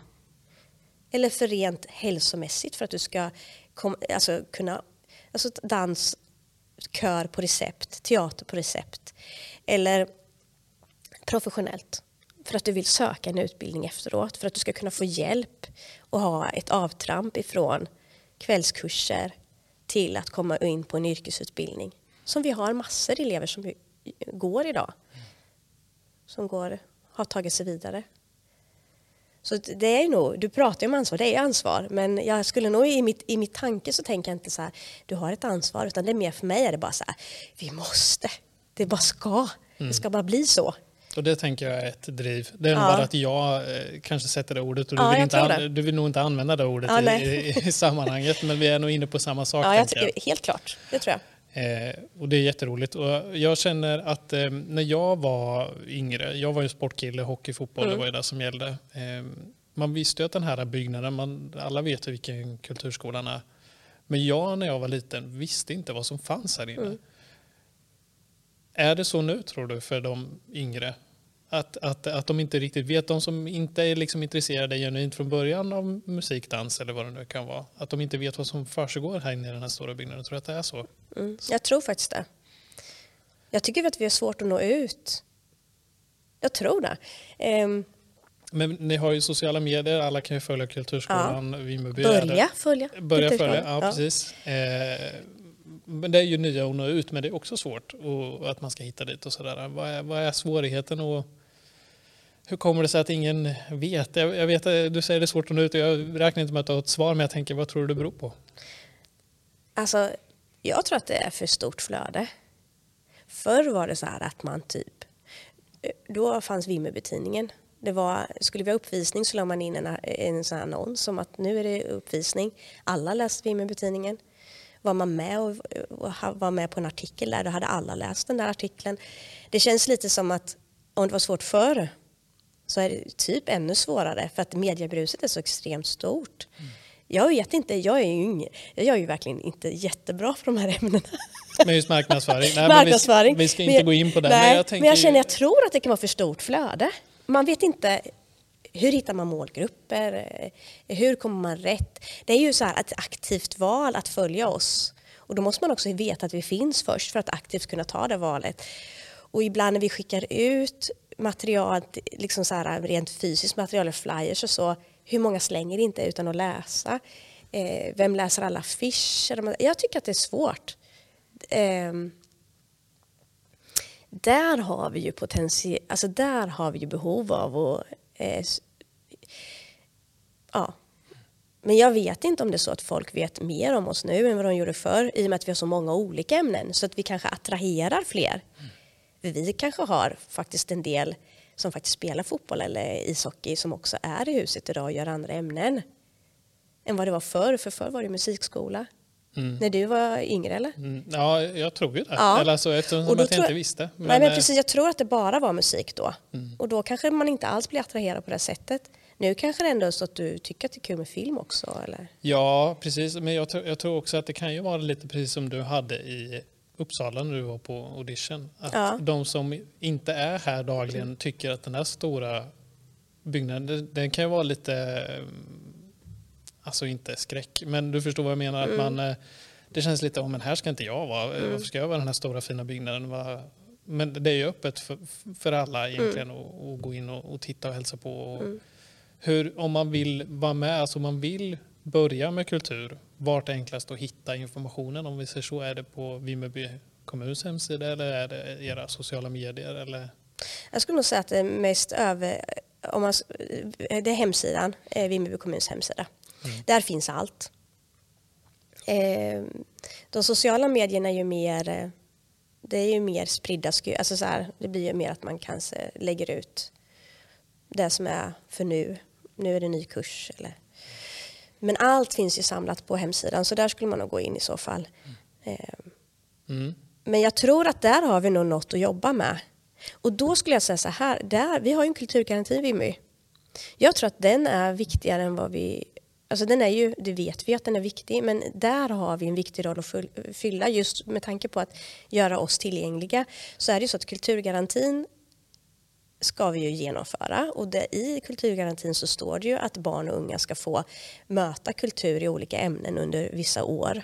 eller för rent hälsomässigt för att du ska kom, alltså kunna alltså dans, kör på recept, teater på recept eller professionellt för att du vill söka en utbildning efteråt för att du ska kunna få hjälp och ha ett avtramp ifrån kvällskurser till att komma in på en yrkesutbildning. Som vi har massor elever som går idag. Som går, har tagit sig vidare. Så det är nog, du pratar ju om ansvar, det är ansvar. Men jag skulle nog i mitt, i mitt tanke så tänker jag inte så här, du har ett ansvar. Utan det är mer för mig är det bara så här, vi måste. Det bara ska. Mm. Det ska bara bli så. Och det tänker jag är ett driv. Det är ja. bara att jag eh, kanske sätter det ordet och du, ja, vill inte du vill nog inte använda det ordet ja, i, i, <laughs> sammanhanget. Men vi är nog inne på samma sak. Ja, jag jag. helt klart. Det tror jag. Eh, och det är jätteroligt. Och jag känner att eh, när jag var yngre, jag var ju sportkille, hockey, fotboll, mm. det var ju det som gällde. Eh, man visste ju att den här byggnaden, man, alla vet ju vilken kulturskolan är. Men jag när jag var liten visste inte vad som fanns här inne. Mm. Är det så nu tror du för de yngre? Att, att, att de inte riktigt vet, de som inte är liksom intresserade genuint från början av musik, dans eller vad det nu kan vara, att de inte vet vad som försiggår här inne i den här stora byggnaden. Tror du att det är så? Mm, jag tror faktiskt det. Jag tycker att vi har svårt att nå ut. Jag tror det. Um, men ni har ju sociala medier, alla kan ju följa Kulturskolan ja. Vimmerby. Börja följa. Börja följa, ja, ja. precis. Eh, men det är ju nya att nå ut, men det är också svårt och, att man ska hitta dit och sådär. Vad är, vad är svårigheten? Och hur kommer det sig att ingen vet? Jag, jag vet du säger det är svårt att nå ut och jag räknar inte med att ha ett svar, men jag tänker vad tror du det beror på? Alltså, jag tror att det är för stort flöde. Förr var det så här att man typ, då fanns Vimmerbytidningen. Det var, skulle vi ha uppvisning så la man in en, en sån annons om att nu är det uppvisning. Alla läste Vimmerbytidningen var man med och, och var med på en artikel där, då hade alla läst den där artikeln. Det känns lite som att om det var svårt förr så är det typ ännu svårare för att mediebruset är så extremt stort. Mm. Jag vet inte, jag är ju ingen, jag är ju verkligen inte jättebra på de här ämnena. Men just marknadsföring, nej, marknadsföring. Vi, ska, vi ska inte gå in på det. Nej, men, jag, men jag känner, jag tror att det kan vara för stort flöde. Man vet inte hur hittar man målgrupper? Hur kommer man rätt? Det är ju så här ett aktivt val att följa oss. Och då måste man också veta att vi finns först för att aktivt kunna ta det valet. Och ibland när vi skickar ut material, liksom så här, rent fysiskt material, flyers och så, hur många slänger inte utan att läsa? Eh, vem läser alla affischer? Jag tycker att det är svårt. Eh, där har vi ju potential, alltså där har vi ju behov av att eh, ja. Men jag vet inte om det är så att folk vet mer om oss nu än vad de gjorde förr i och med att vi har så många olika ämnen så att vi kanske attraherar fler. Mm. För vi kanske har faktiskt en del som faktiskt spelar fotboll eller ishockey som också är i huset idag och gör andra ämnen än vad det var förr, för förr var det musikskola. Mm. När du var yngre eller? Mm, ja, jag tror ju det. Ja. Eller alltså, eftersom och att jag inte visste. Men, nej, men eh, precis, jag tror att det bara var musik då. Mm. Och då kanske man inte alls blir attraherad på det sättet. Nu kanske det ändå är så att du tycker att det är kul med film också? Eller? Ja, precis. Men jag, jag tror också att det kan ju vara lite precis som du hade i Uppsala när du var på audition. Att ja. de som inte är här dagligen tycker att den här stora byggnaden, den kan ju vara lite, alltså inte skräck, men du förstår vad jag menar. Mm. Att man, eh, det känns lite, oh, men här ska inte jag vara. Mm. Varför ska jag vara den här stora fina byggnaden? Men det är ju öppet för, för alla egentligen Mm. att att gå in och, och titta och hälsa på. Och hur, om man vill vara med, alltså man vill börja med kultur, vart är enklast att hitta informationen? Om vi säger så, är det på Vimmerby kommuns hemsida eller är det era sociala medier? Eller? Jag skulle nog säga att det är mest över, om man, det är hemsidan, eh, Vimmerby kommuns hemsida. Där finns allt. Eh, de sociala medierna är ju mer, eh, det är ju mer spridda, alltså så här, det blir ju mer att man kanske lägger ut det som är för nu. Nu är det ny kurs eller men allt finns ju samlat på hemsidan så där skulle man nog gå in i så fall. Eh, Mm. men jag tror att där har vi nog något att jobba med. Och då skulle jag säga så här, där, vi har ju en kulturgaranti i Vimmerby. Jag tror att den är viktigare än vad vi... Alltså den är ju, det vet vi att den är viktig, men där har vi en viktig roll att fylla just med tanke på att göra oss tillgängliga. Så är det ju så att kulturgarantin ska vi ju genomföra och det, i kulturgarantin så står det ju att barn och unga ska få möta kultur i olika ämnen under vissa år.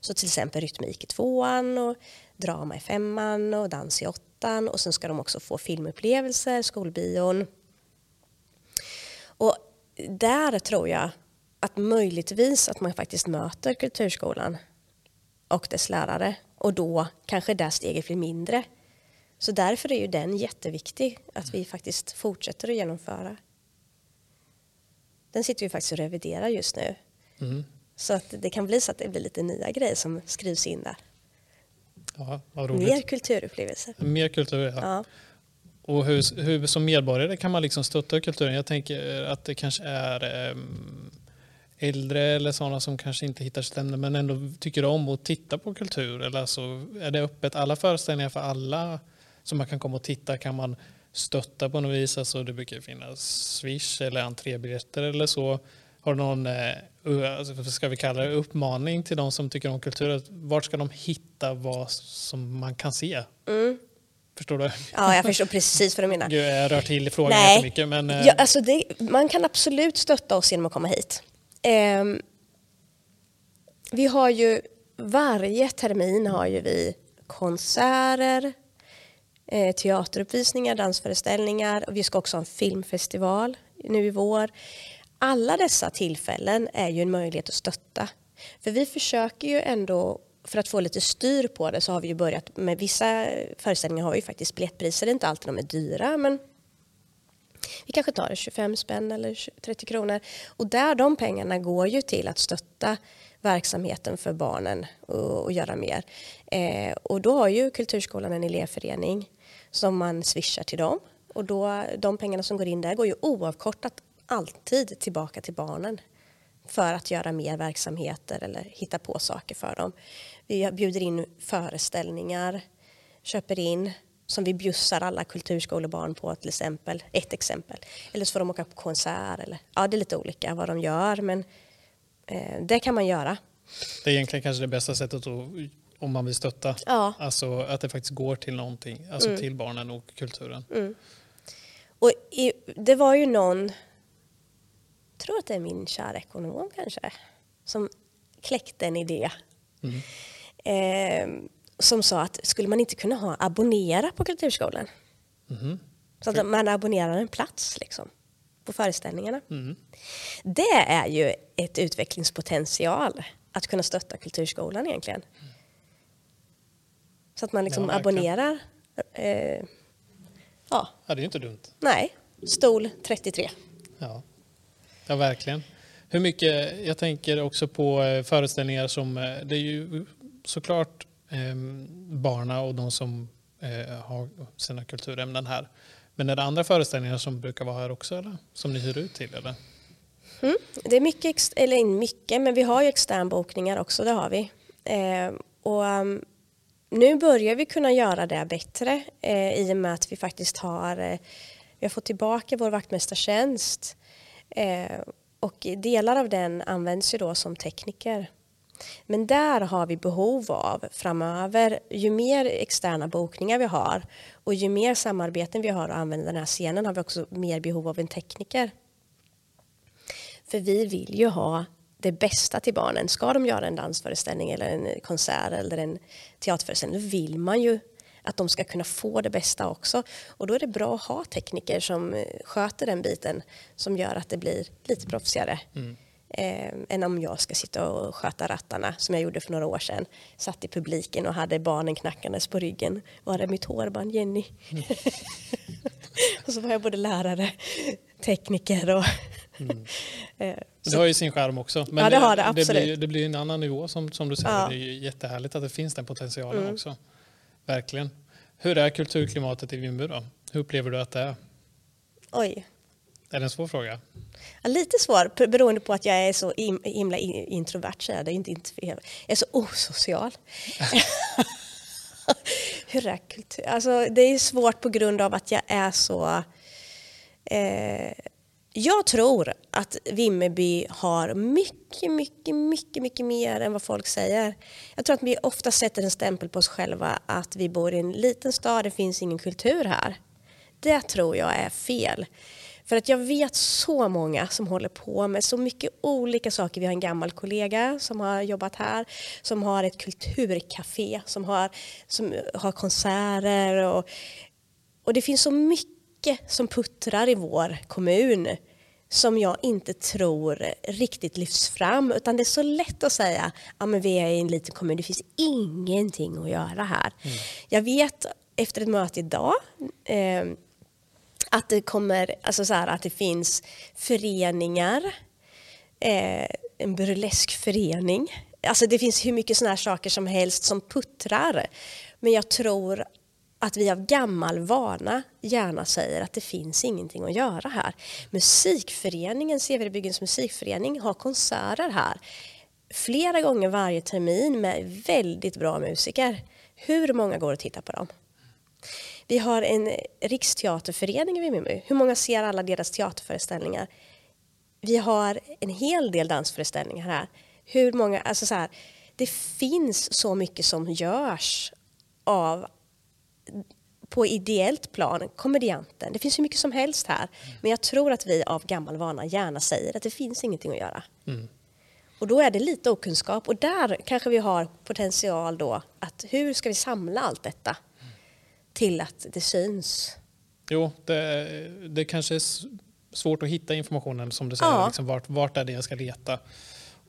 Så till exempel rytmik i tvåan och drama i femman och dans i åttan och sen ska de också få filmupplevelser, skolbion. Och där tror jag att möjligtvis att man faktiskt möter kulturskolan och dess lärare och då kanske det steget blir mindre. Så därför är ju den jätteviktig att vi faktiskt fortsätter att genomföra. Den sitter vi faktiskt och reviderar just nu. Mm. Så att det kan bli så att det blir lite nya grejer som skrivs in där. Ja, vad roligt. Mer kulturupplevelser. Mer kultur, ja. Ja. Och hur, hur som medborgare kan man liksom stötta kulturen? Jag tänker att det kanske är ehm, äldre eller sådana som kanske inte hittar sitt ämne men ändå tycker om att titta på kultur. Eller alltså, är det öppet alla föreställningar för alla som man kan komma och titta? Kan man stötta på något vis? Alltså, det brukar finnas Swish eller entrébiljetter eller så. Har du någon, eh, alltså, vad ska vi kalla det, uppmaning till de som tycker om kultur? Vart ska de hitta vad som man kan se? Mm. Förstår du? ja, jag förstår precis vad du menar. <laughs> Gud, jag rör till frågan Nej. jättemycket. Men, eh, Ja, alltså det, man kan absolut stötta oss genom att komma hit. Ehm, vi har ju varje termin har ju vi konserter, eh, teateruppvisningar, dansföreställningar och vi ska också ha en filmfestival nu i vår. Alla dessa tillfällen är ju en möjlighet att stötta. För vi försöker ju ändå, för att få lite styr på det så har vi ju börjat med vissa föreställningar har vi ju faktiskt biljettpriser, det är inte alltid de är dyra men vi kanske tar 25 spänn eller 30 kronor. Och där de pengarna går ju till att stötta verksamheten för barnen och, och göra mer. Eh, och då har ju Kulturskolan en elevförening som man swishar till dem. Och då, de pengarna som går in där går ju oavkortat alltid tillbaka till barnen för att göra mer verksamheter eller hitta på saker för dem. Vi bjuder in föreställningar, köper in som vi bjussar alla kulturskolebarn på till exempel. Ett exempel. Eller så får de åka på konsert. Eller, ja, det är lite olika vad de gör men eh, det kan man göra. Det är egentligen kanske det bästa sättet att, om man vill stötta. Ja. Alltså att det faktiskt går till någonting, alltså Mm. till barnen och kulturen. Och i, det var ju någon, tror att det är min kära ekonom kanske, som kläckte en idé. Mm. Eh, som sa att skulle man inte kunna ha abonnera på Kulturskolan? Mhm. Så att man abonnerar en plats liksom, på föreställningarna. Mm. Det är ju ett utvecklingspotential att kunna stötta Kulturskolan egentligen. Så att man liksom Ja, abonnerar. Eh, ja, Ja, det är ju inte dumt. nej, stol 33. Ja. ja, verkligen. Hur mycket, jag tänker också på eh, föreställningar som, eh, det är ju såklart eh, barna och de som eh, har sina kulturämnen här. Men är det andra föreställningar som brukar vara här också eller? Som ni hyr ut till eller? Mm. Det är mycket, eller inte mycket, men vi har ju externbokningar också, det har vi. Eh, och um, nu börjar vi kunna göra det bättre eh, i och med att vi faktiskt har, eh, vi har fått tillbaka vår vaktmästartjänst. Eh, och delar av den används ju då som tekniker. Men där har vi behov av framöver, ju mer externa bokningar vi har och ju mer samarbeten vi har att använda den här scenen har vi också mer behov av en tekniker. För vi vill ju ha det bästa till barnen. Ska de göra en dansföreställning eller en konsert eller en teaterföreställning då vill man ju att de ska kunna få det bästa också. Och då är det bra att ha tekniker som eh, sköter den biten som gör att det blir lite proffsigare. Mm. Eh, än om jag ska sitta och sköta rattarna som jag gjorde för några år sedan. Satt i publiken och hade barnen knackandes på ryggen. Var är mitt hårband Jenny? Mm. <laughs> <laughs> och så var jag både lärare, tekniker och mm. <laughs> Eh, det har ju sin skärm också. Men ja, det har det, absolut. Det blir, det blir en annan nivå som, som du säger. Ja. Det är ju jättehärligt att det finns den potentialen mm. också. Verkligen. Hur är kulturklimatet i Vimmerby då? Hur upplever du att det är? Oj. Är det en svår fråga? Ja, lite svår beroende på att jag är så himla introvert. Så är det inte, inte, jag är så osocial. <laughs> Hur är kultur? Alltså, det är svårt på grund av att jag är så... Eh, jag tror att Vimmerby har mycket, mycket, mycket, mycket mer än vad folk säger. Jag tror att vi ofta sätter en stämpel på oss själva att vi bor i en liten stad, det finns ingen kultur här. Det tror jag är fel. För att jag vet så många som håller på med så mycket olika saker. Vi har en gammal kollega som har jobbat här, som har ett kulturcafé, som har, som har konserter och, och det finns så mycket som puttrar i vår kommun som jag inte tror riktigt lyfts fram utan det är så lätt att säga ja vi är i en liten kommun, det finns ingenting att göra här. Mm. Jag vet efter ett möte idag eh, att det kommer, alltså så här, att det finns föreningar, eh, en burleskförening. Alltså det finns hur mycket sådana här saker som helst som puttrar. Men jag tror att vi av gammal vana gärna säger att det finns ingenting att göra här. Musikföreningen, Severebyggens musikförening, har konserter här flera gånger varje termin med väldigt bra musiker. Hur många går att titta på dem? Vi har en riksteaterförening i Vimmerby. Hur många ser alla deras teaterföreställningar? Vi har en hel del dansföreställningar här. Hur många, alltså så här, det finns så mycket som görs av på ideellt plan, komedianten. Det finns hur mycket som helst här. Men jag tror att vi av gammal vana gärna säger att det finns ingenting att göra. Mm. Och då är det lite okunskap och där kanske vi har potential då att hur ska vi samla allt detta? till att det syns. Jo, det, det kanske är svårt att hitta informationen som du säger. Ja. Liksom, vart, vart är det jag ska leta?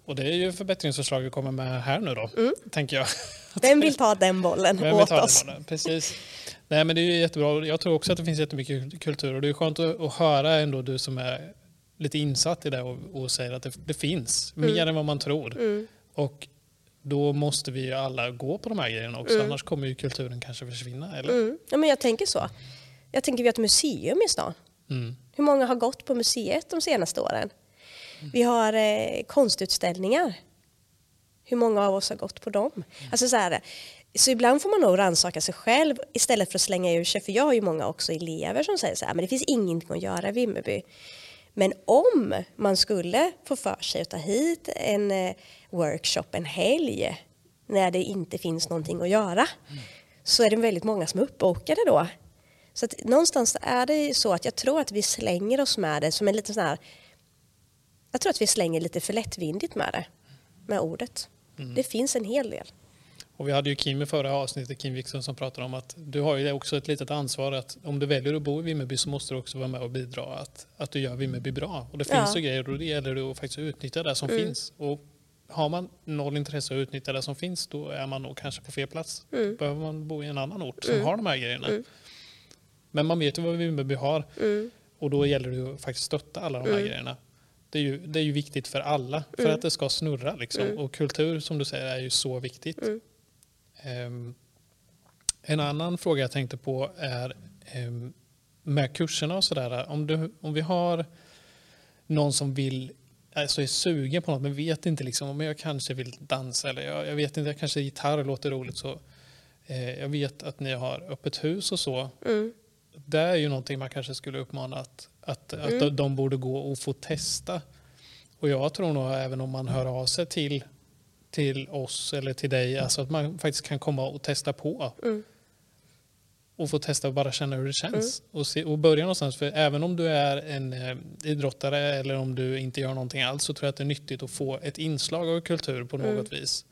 Och det är ju förbättringsförslag vi kommer med här nu då, mm. tänker jag. <laughs> Vem vill ta den bollen Vem åt oss? Bollen? Precis. Nej, men det är jättebra. Jag tror också att det finns jättemycket kultur och det är skönt att, att höra ändå du som är lite insatt i det och, och säger att det, det finns mm. mer än vad man tror. Mm. Och då måste vi ju alla gå på de här grejerna också, mm. annars kommer ju kulturen kanske försvinna. Eller? Mm. Ja, men jag tänker så. Jag tänker vi har ett museum i stan. Mm. Hur många har gått på museet de senaste åren? Vi har eh, konstutställningar. Hur många av oss har gått på dem? Mm. Alltså så, här, så ibland får man nog rannsaka sig själv istället för att slänga ur sig. För jag har ju många också elever som säger så här, men det finns ingenting att göra i Vimmerby. Men om man skulle få för sig att ta hit en eh, workshop en helg när det inte finns någonting att göra mm. så är det väldigt många som är uppbokade då. Så att någonstans är det så att jag tror att vi slänger oss med det som en liten sån här jag tror att vi slänger lite för lättvindigt med det, med ordet. Mm. Det finns en hel del. Och vi hade ju Kim i förra avsnittet, Kim Wikström, som pratade om att du har ju också ett litet ansvar att om du väljer att bo i Vimmerby så måste du också vara med och bidra att, att du gör Vimmerby bra. Och det finns ja. ju grejer och det gäller det att faktiskt utnyttja det som mm. finns. Och har man noll intresse att utnyttja det som finns då är man nog kanske på fel plats. Mm. Behöver man bo i en annan ort som mm. har de här grejerna. Mm. Men man vet ju vad Vimmerby har mm. och då gäller det att faktiskt stötta alla de här mm. grejerna. Det är, ju, det är ju viktigt för alla för mm. att det ska snurra. Liksom. Och kultur som du säger är ju så viktigt. Um, en annan fråga jag tänkte på är um, med kurserna och sådär. Om, om vi har någon som vill alltså är sugen på något men vet inte liksom om jag kanske vill dansa eller jag, jag vet inte, jag kanske gitarr låter roligt så eh, jag vet att ni har öppet hus och så. Mm. Det är ju någonting man kanske skulle uppmana att, att, mm. att de borde gå och få testa. Och jag tror nog även om man hör av sig till, till oss eller till dig, alltså att man faktiskt kan komma och testa på. Mm. och få testa och bara känna hur det känns. Mm. Och, se, och börja någonstans. För även om du är en eh, idrottare eller om du inte gör någonting alls så tror jag att det är nyttigt att få ett inslag av kultur på något mm. vis.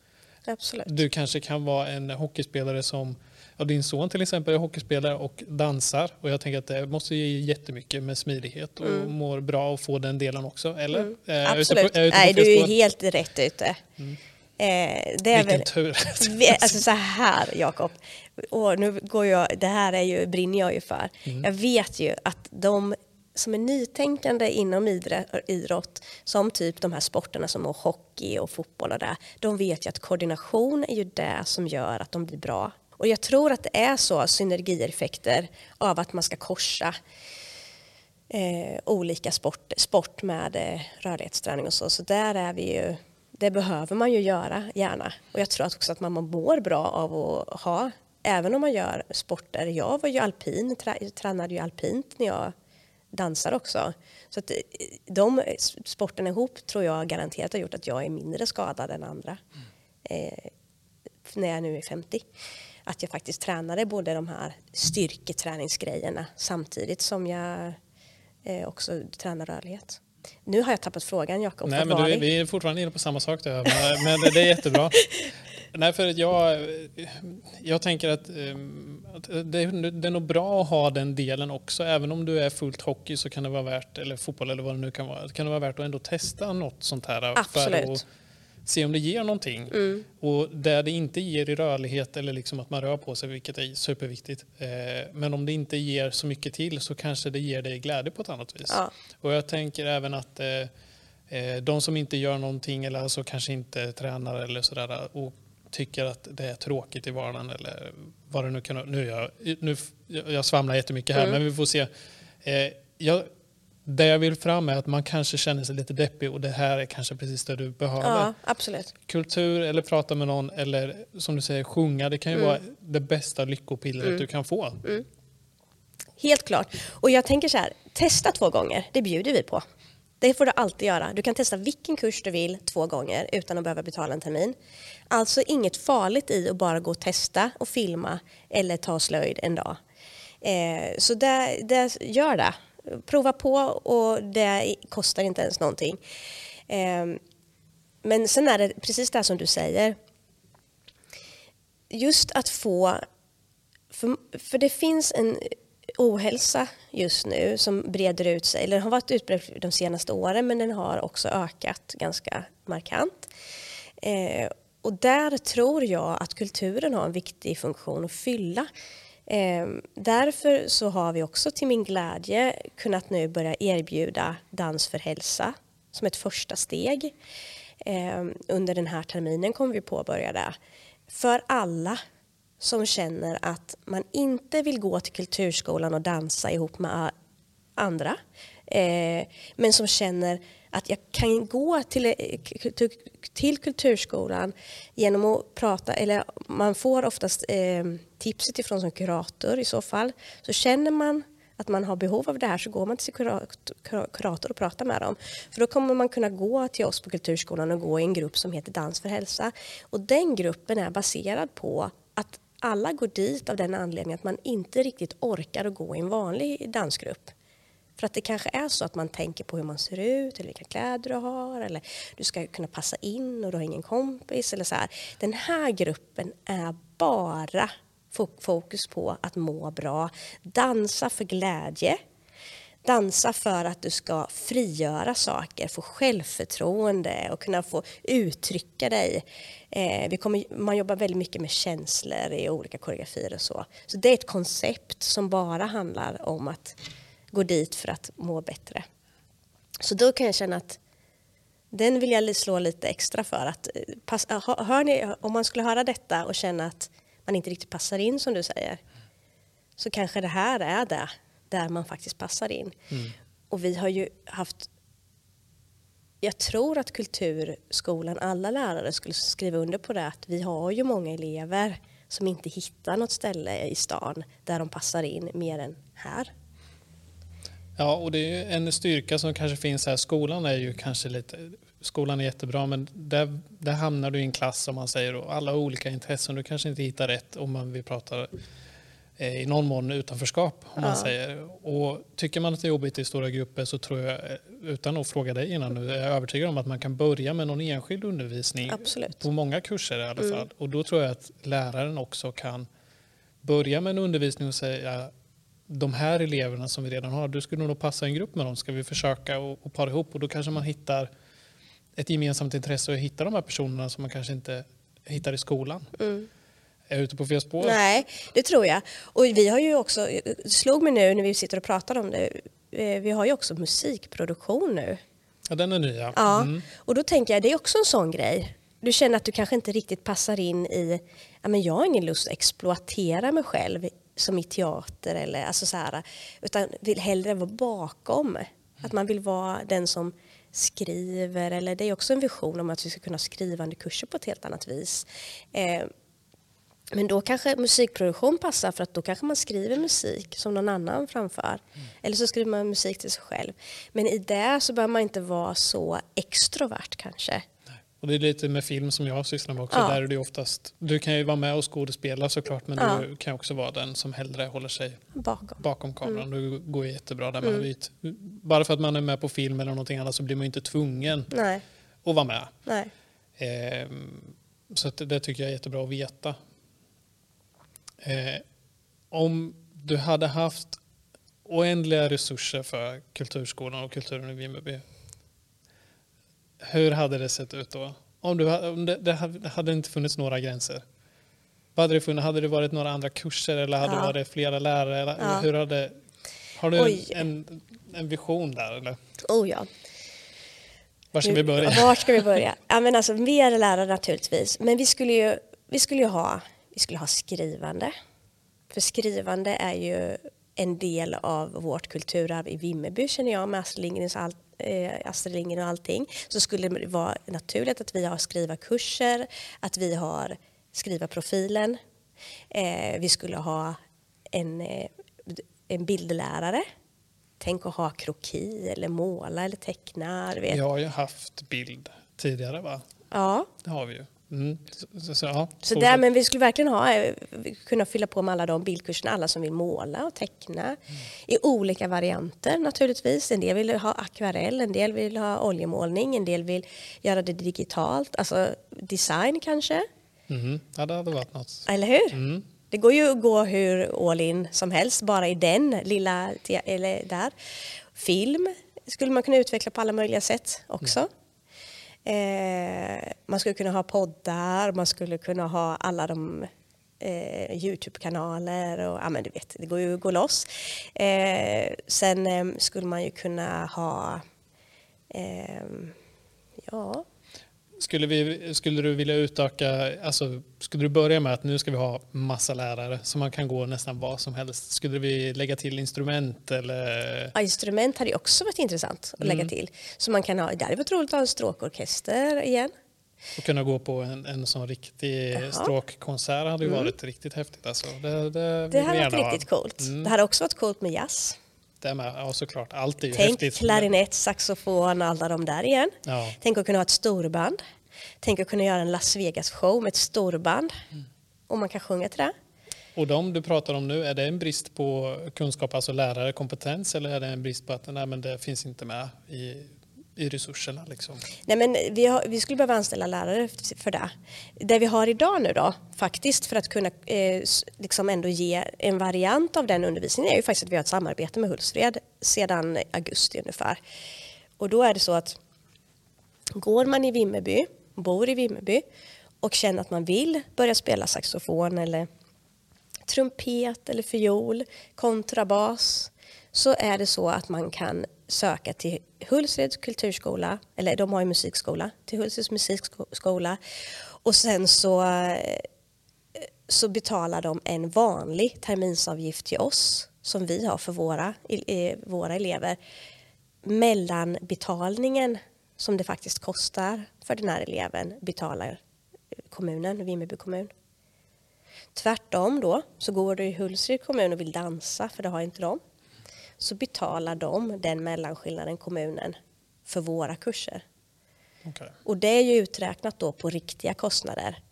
Absolut. Du kanske kan vara en hockeyspelare som Ja, din son till exempel är hockeyspelare och dansar och jag tänker att det måste ge jättemycket med smidighet och mm. mår bra att få den delen också. Eller? Mm. Absolut. På, Nej, du är helt rätt ute. Mm. Eh, det är Vilken väl, tur. <laughs> alltså så här Jakob, och nu går jag, det här är ju, brinner jag ju för. Mm. Jag vet ju att de som är nytänkande inom idrott, som typ de här sporterna som hockey och fotboll och det, de vet ju att koordination är ju det som gör att de blir bra. Och jag tror att det är så synergieffekter av att man ska korsa eh, olika sport, sport med eh, rörlighetsträning och så. Så där är vi ju det behöver man ju göra gärna. Och jag tror också att man mår bra av att ha, även om man gör sporter. Jag var ju alpin, tränade ju alpint när jag dansar också. Så att eh, de sporterna ihop tror jag garanterat har gjort att jag är mindre skadad än andra. Mm. Eh, när jag nu är 50. Att jag faktiskt tränade både de här styrketräningsgrejerna samtidigt som jag eh, också tränar rörlighet. Nu har jag tappat frågan Jakob. Nej, men du, vi är fortfarande inne på samma sak där, men, men det är jättebra. <laughs> Nej, för jag, jag tänker att, ehm, att det, det är nog bra att ha den delen också. Även om du är fullt hockey så kan det vara värt, eller fotboll eller vad det nu kan vara, kan det vara värt att ändå testa något sånt här. Absolut. För att, se om det ger någonting. Mm. Och där det inte ger i rörlighet eller liksom att man rör på sig, vilket är superviktigt. Eh, men om det inte ger så mycket till så kanske det ger dig glädje på ett annat vis. Ja. Och jag tänker även att eh, eh, de som inte gör någonting eller alltså kanske inte tränar eller sådär och tycker att det är tråkigt i vardagen eller vad det nu kan Nu, jag, nu jag svamlar jättemycket här mm. men vi får se. Eh, jag, det jag vill fram är att man kanske känner sig lite deppig och det här är kanske precis det du behöver. Ja, absolut. Kultur eller prata med någon eller som du säger sjunga, det kan ju mm. vara det bästa lyckopillret mm. du kan få. Mm. Helt klart. Och jag tänker så här, testa två gånger, det bjuder vi på. Det får du alltid göra. Du kan testa vilken kurs du vill två gånger utan att behöva betala en termin. Alltså inget farligt i att bara gå och testa och filma eller ta slöjd en dag. Eh, så det, det, gör det prova på och det kostar inte ens någonting. Ehm, men sen är det precis det som du säger. Just att få, för, för det finns en ohälsa just nu som breder ut sig, Den har varit utbredd de senaste åren men den har också ökat ganska markant. Eh, och där tror jag att kulturen har en viktig funktion att fylla. Eh, därför så har vi också till min glädje kunnat nu börja erbjuda Dans för hälsa som ett första steg. Eh, under den här terminen kommer vi påbörja det. För alla som känner att man inte vill gå till kulturskolan och dansa ihop med andra. Eh, men som känner att jag kan gå till, eh, till, till kulturskolan genom att prata, eller man får oftast eh, tipset ifrån som kurator i så fall. Så känner man att man har behov av det här så går man till sin kurator och pratar med dem. För då kommer man kunna gå till oss på Kulturskolan och gå i en grupp som heter Dans för hälsa. Och den gruppen är baserad på att alla går dit av den anledningen att man inte riktigt orkar att gå i en vanlig dansgrupp. För att det kanske är så att man tänker på hur man ser ut eller vilka kläder du har eller du ska kunna passa in och du har ingen kompis eller så här. Den här gruppen är bara fokus på att må bra, dansa för glädje, dansa för att du ska frigöra saker, få självförtroende och kunna få uttrycka dig. Eh, vi kommer, man jobbar väldigt mycket med känslor i olika koreografier och så. Så det är ett koncept som bara handlar om att gå dit för att må bättre. Så då kan jag känna att den vill jag slå lite extra för. Att eh, pass, hör ni, om man skulle höra detta och känna att man inte riktigt passar in som du säger så kanske det här är det där man faktiskt passar in. Mm. Och vi har ju haft jag tror att kulturskolan, alla lärare skulle skriva under på det att vi har ju många elever som inte hittar något ställe i stan där de passar in mer än här. Ja, och det är en styrka som kanske finns här. Skolan är ju kanske lite, skolan är jättebra men där, där hamnar du i en klass som man säger och alla olika intressen. Du kanske inte hittar rätt om man vill prata eh, i någon mån utanförskap om man säger. Och tycker man att det är jobbigt i stora grupper så tror jag, eh, utan att fråga dig innan nu, är jag övertygad om att man kan börja med någon enskild undervisning Absolut. på många kurser i alla fall. Och då tror jag att läraren också kan börja med en undervisning och säga de här eleverna som vi redan har, du skulle nog passa en grupp med dem, ska vi försöka och, och para ihop och då kanske man hittar ett gemensamt intresse och hitta de här personerna som man kanske inte hittar i skolan. Mm. Är jag ute på fel spår? Nej, det tror jag. Och vi har ju också, det slog mig nu när vi sitter och pratar om det, eh, vi har ju också musikproduktion nu. Ja, den är ny ja. Ja, Mm. och då tänker jag det är också en sån grej. Du känner att du kanske inte riktigt passar in i, ja men jag har ingen lust att exploatera mig själv som i teater eller alltså så här, utan vill hellre vara bakom. Att man vill vara den som skriver eller det är också en vision om att vi ska kunna ha skrivande kurser på ett helt annat vis. Eh, men då kanske musikproduktion passar för att då kanske man skriver musik som någon annan framför. Eller så skriver man musik till sig själv. Men i det så behöver man inte vara så extrovert kanske. Och det är lite med film som jag sysslar med också. Ja. Där är det oftast, du kan ju vara med och skådespela såklart men Ja. du kan också vara den som hellre håller sig Bakom. bakom kameran. Mm. Det går jättebra där med. Vet- Bara för att man är med på film eller någonting annat så blir man inte tvungen Nej, att vara med. nej. Ehm, så det, det tycker jag är jättebra att veta. Eh, om du hade haft oändliga resurser för Kulturskolan och kulturen i Vimmerby. Hur hade det sett ut då? Om, du, om det, det hade det hade inte funnits några gränser. Vad hade det funnits? Hade det varit några andra kurser eller hade Ja. det varit flera lärare? Eller Ja. hur hade, har du Oj. en, en vision där? Eller? Oh ja. Var ska vi börja? Var ska vi börja? <laughs> Ja, men alltså, mer lärare naturligtvis. Men vi skulle ju, vi skulle ju ha, vi skulle ha skrivande. För skrivande är ju en del av vårt kulturarv i Vimmerby känner jag med Astrid Lindgrens all, eh, Astrid Lindgren och allting. Så skulle det vara naturligt att vi har skrivarkurser, att vi har skrivarprofilen. Eh, vi skulle ha en, eh, en bildlärare. Tänk att ha kroki eller måla eller teckna. Vet. Vi har ju haft bild tidigare va? Ja, Det har vi ju. Mm. Så, så, så, ja, så där, men vi skulle verkligen ha, eh, kunna fylla på med alla de bildkurserna, alla som vill måla och teckna i olika varianter naturligtvis. En del vill ha akvarell, en del vill ha oljemålning, en del vill göra det digitalt, alltså design kanske, Mhm. Ja, det hade varit något. eller hur? Mm. Det går ju att gå hur all in som helst bara i den lilla, eller där. Film skulle man kunna utveckla på alla möjliga sätt också. Eh, man skulle kunna ha poddar, man skulle kunna ha alla de eh, Youtube-kanaler och ja men du vet, det går ju att gå loss. Eh, sen eh, skulle man ju kunna ha eh, ja, skulle, vi, skulle du vilja utöka, alltså, skulle du börja med att nu ska vi ha massa lärare så man kan gå nästan vad som helst? Skulle vi lägga till instrument eller? Ja, instrument hade ju också varit intressant att lägga till. Så man kan ha, det hade varit roligt att ha en stråkorkester igen. Och kunna gå på en, en sån riktig Jaha. stråkkonsert hade ju varit riktigt häftigt. Alltså. Det, det, Det hade varit gärna ha. riktigt coolt. Mm. Det hade också varit coolt med jazz. Det med, ja såklart, allt är ju Tänk häftigt. klarinett, saxofon, alla de där igen. Ja. Tänk att kunna ha ett storband. Tänk att kunna göra en Las Vegas-show med ett storband. Mm. Och man kan sjunga till det. Och de du pratar om nu, är det en brist på kunskap, alltså lärare, kompetens eller är det en brist på att nej, men det finns inte med i, i resurserna? Liksom? Nej, men vi, har, vi skulle behöva anställa lärare för det. Det vi har idag nu då, faktiskt för att kunna eh, liksom ändå ge en variant av den undervisningen är ju faktiskt att vi har ett samarbete med Hultsfred sedan augusti ungefär. Och då är det så att går man i Vimmerby, bor i Vimmerby och känner att man vill börja spela saxofon eller trumpet eller fiol, kontrabas så är det så att man kan söka till Hultsfreds kulturskola, eller de har ju musikskola, till Hultsfreds musikskola och sen så, eh, så betalar de en vanlig terminsavgift till oss som vi har för våra, våra elever mellan betalningen som det faktiskt kostar för den här eleven betalar kommunen, Vimmerby kommun. Tvärtom då, så går du i Hultsfreds kommun och vill dansa, för det har inte de, så betalar de den mellanskillnaden kommunen för våra kurser. Okej. Och det är ju uträknat då på riktiga kostnader.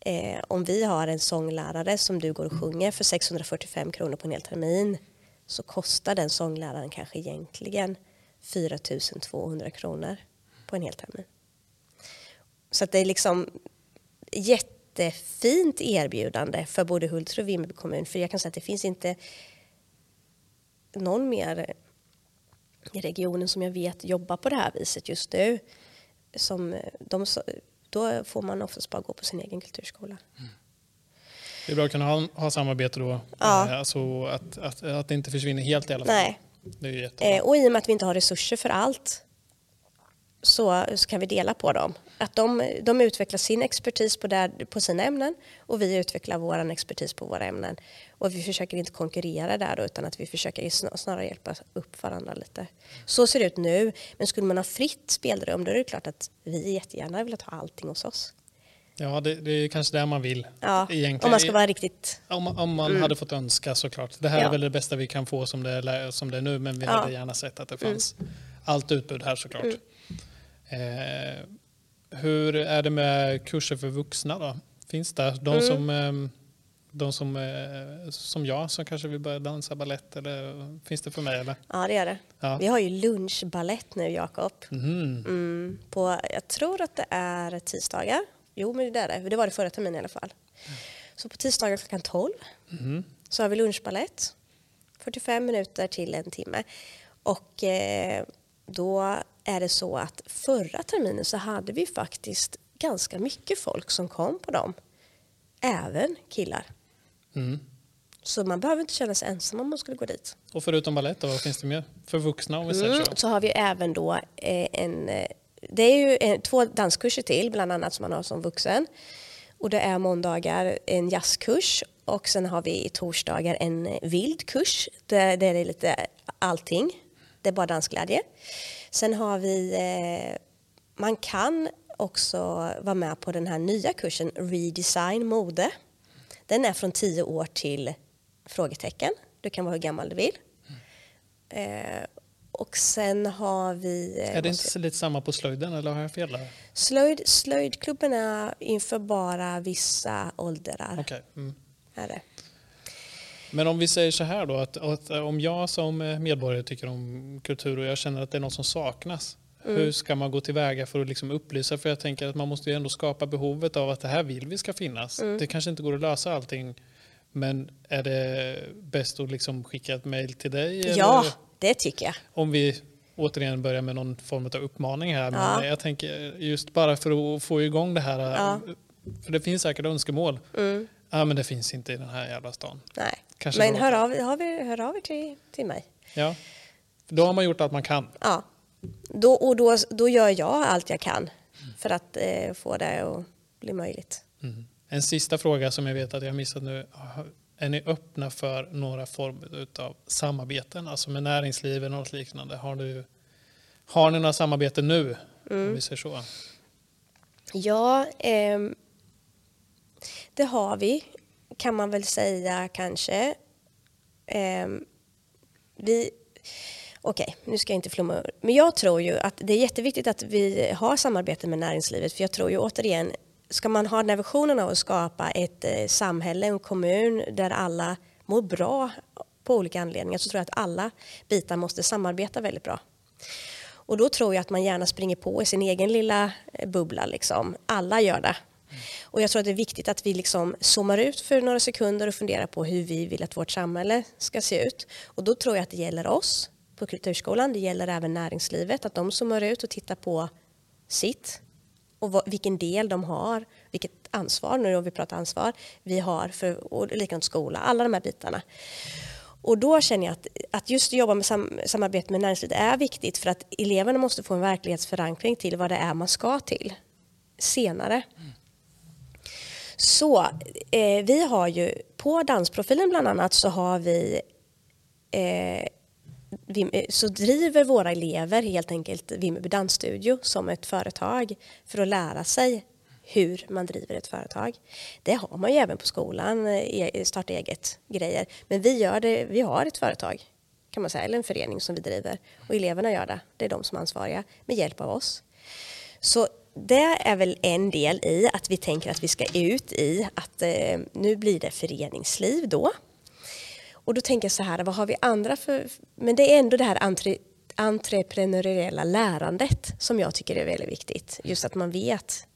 Eh, om vi har en sånglärare som du går och sjunger för 645 kronor på en hel termin så kostar den sångläraren kanske egentligen 4 200 kronor på en hel termin. Så det är liksom jättefint erbjudande för både Hultsfred och Vimmerby kommun för jag kan säga att det finns inte någon mer i regionen som jag vet jobbar på det här viset just nu. Som de, då får man oftast bara gå på sin egen kulturskola. Mm. Det är bra att kunna ha, ha samarbete då, ja. Eh, alltså att, att, att det inte försvinner helt i alla fall. Nej. Det är eh, och i och med att vi inte har resurser för allt så, så kan vi dela på dem. Att de, de utvecklar sin expertis på, där, på sina ämnen och vi utvecklar vår expertis på våra ämnen. Och vi försöker inte konkurrera där då, utan att vi försöker snarare hjälpa upp varandra lite. Så ser det ut nu, men skulle man ha fritt spelrum då är det klart att vi jättegärna vill ha allting hos oss. Ja, det, det är kanske det man vill. Ja, egentligen. om man ska vara riktigt... Om, om man mm. hade fått önska såklart. Det här ja. är väl det bästa vi kan få som det är, som det är nu, men vi ja. hade gärna sett att det fanns mm. allt utbud här såklart. Mm. Eh, hur är det med kurser för vuxna då? Finns det de mm. som, ehm, de som, eh, som jag som kanske vill börja dansa ballett eller finns det för mig? Eller? Ja det gör det. Ja. Vi har ju lunchballett nu Jakob. Mm. Mm, på, jag tror att det är tisdagar. Jo men det är det, det var det förra terminen i alla fall. Så på tisdagar klockan 12 mm. så har vi lunchballett. 45 minuter till en timme. Och eh, då är det så att förra terminen så hade vi faktiskt ganska mycket folk som kom på dem. Även killar. Mm. Så man behöver inte känna sig ensam om man skulle gå dit. Och förutom balett, vad finns det mer för vuxna? Om vi säger mm, så. så har vi även då eh, en... Eh, det är ju en, två danskurser till, bland annat som man har som vuxen. Och det är måndagar en jazzkurs och sen har vi torsdagar en vild kurs där, där det är lite allting. Det är bara dansglädje. Sen har vi, eh, man kan också vara med på den här nya kursen Redesign mode. Den är från 10 år till frågetecken. Du kan vara hur gammal du vill. Mm. och sen har vi... Eh, är det inte lite samma på slöjden eller har jag fel där? Slöjd, slöjdklubben är inför bara vissa åldrar. Okay. Mm. Är det. Men om vi säger så här då, att, att, om jag som medborgare tycker om kultur och jag känner att det är något som saknas, mm. hur ska man gå tillväga för att liksom upplysa? För jag tänker att man måste ju ändå skapa behovet av att det här vill vi ska finnas. Mm. Det kanske inte går att lösa allting, men är det bäst att liksom skicka ett mejl till dig? Ja, eller? det tycker jag. Om vi återigen börjar med någon form av uppmaning här. Ja. Men jag tänker just bara för att få igång det här, ja. för det finns säkert önskemål. Mm. Ja, men det finns inte i den här jävla stan. Nej, Kanske men hör av, hör, vi, hör av er till, till mig. Ja, då har man gjort allt man kan. Ja, då, och då, då gör jag allt jag kan för att eh, få det att bli möjligt. Mm. En sista fråga som jag vet att jag missat nu. Är ni öppna för några former av samarbeten, alltså med näringslivet och något liknande? Har, du, har ni några samarbeten nu? Mm. Om vi säger så. Ja, eh, det har vi, kan man väl säga kanske. Eh, vi... Okej, okay, nu ska jag inte flumma ur. Men jag tror ju att det är jätteviktigt att vi har samarbete med näringslivet. För jag tror ju återigen, ska man ha den här visionen av att skapa ett eh, samhälle, en kommun där alla mår bra på olika anledningar så tror jag att alla bitar måste samarbeta väldigt bra. Och då tror jag att man gärna springer på i sin egen lilla eh, bubbla. Liksom. Alla gör det. Och jag tror att det är viktigt att vi liksom zoomar ut för några sekunder och funderar på hur vi vill att vårt samhälle ska se ut. Och då tror jag att det gäller oss på Kulturskolan, det gäller även näringslivet, att de zoomar ut och tittar på sitt och vad, vilken del de har, vilket ansvar, nu har vi pratar ansvar, vi har för, och likadant skola, alla de här bitarna. Och då känner jag att, att just jobba med sam, samarbete med näringslivet är viktigt för att eleverna måste få en verklighetsförankring till vad det är man ska till senare. Mm. Så eh, vi har ju på dansprofilen bland annat så har vi, eh, vi eh, så driver våra elever helt enkelt Vimmerby dansstudio som ett företag för att lära sig hur man driver ett företag. Det har man ju även på skolan, eh, starta eget grejer. Men vi, gör det, vi har ett företag kan man säga, eller en förening som vi driver och eleverna gör det. Det är de som är ansvariga med hjälp av oss. Så det är väl en del i att vi tänker att vi ska ut i att eh, nu blir det föreningsliv då. Och då tänker jag så här, vad har vi andra för... Men det är ändå det här entre, entreprenöriella lärandet som jag tycker är väldigt viktigt. Just att man vet.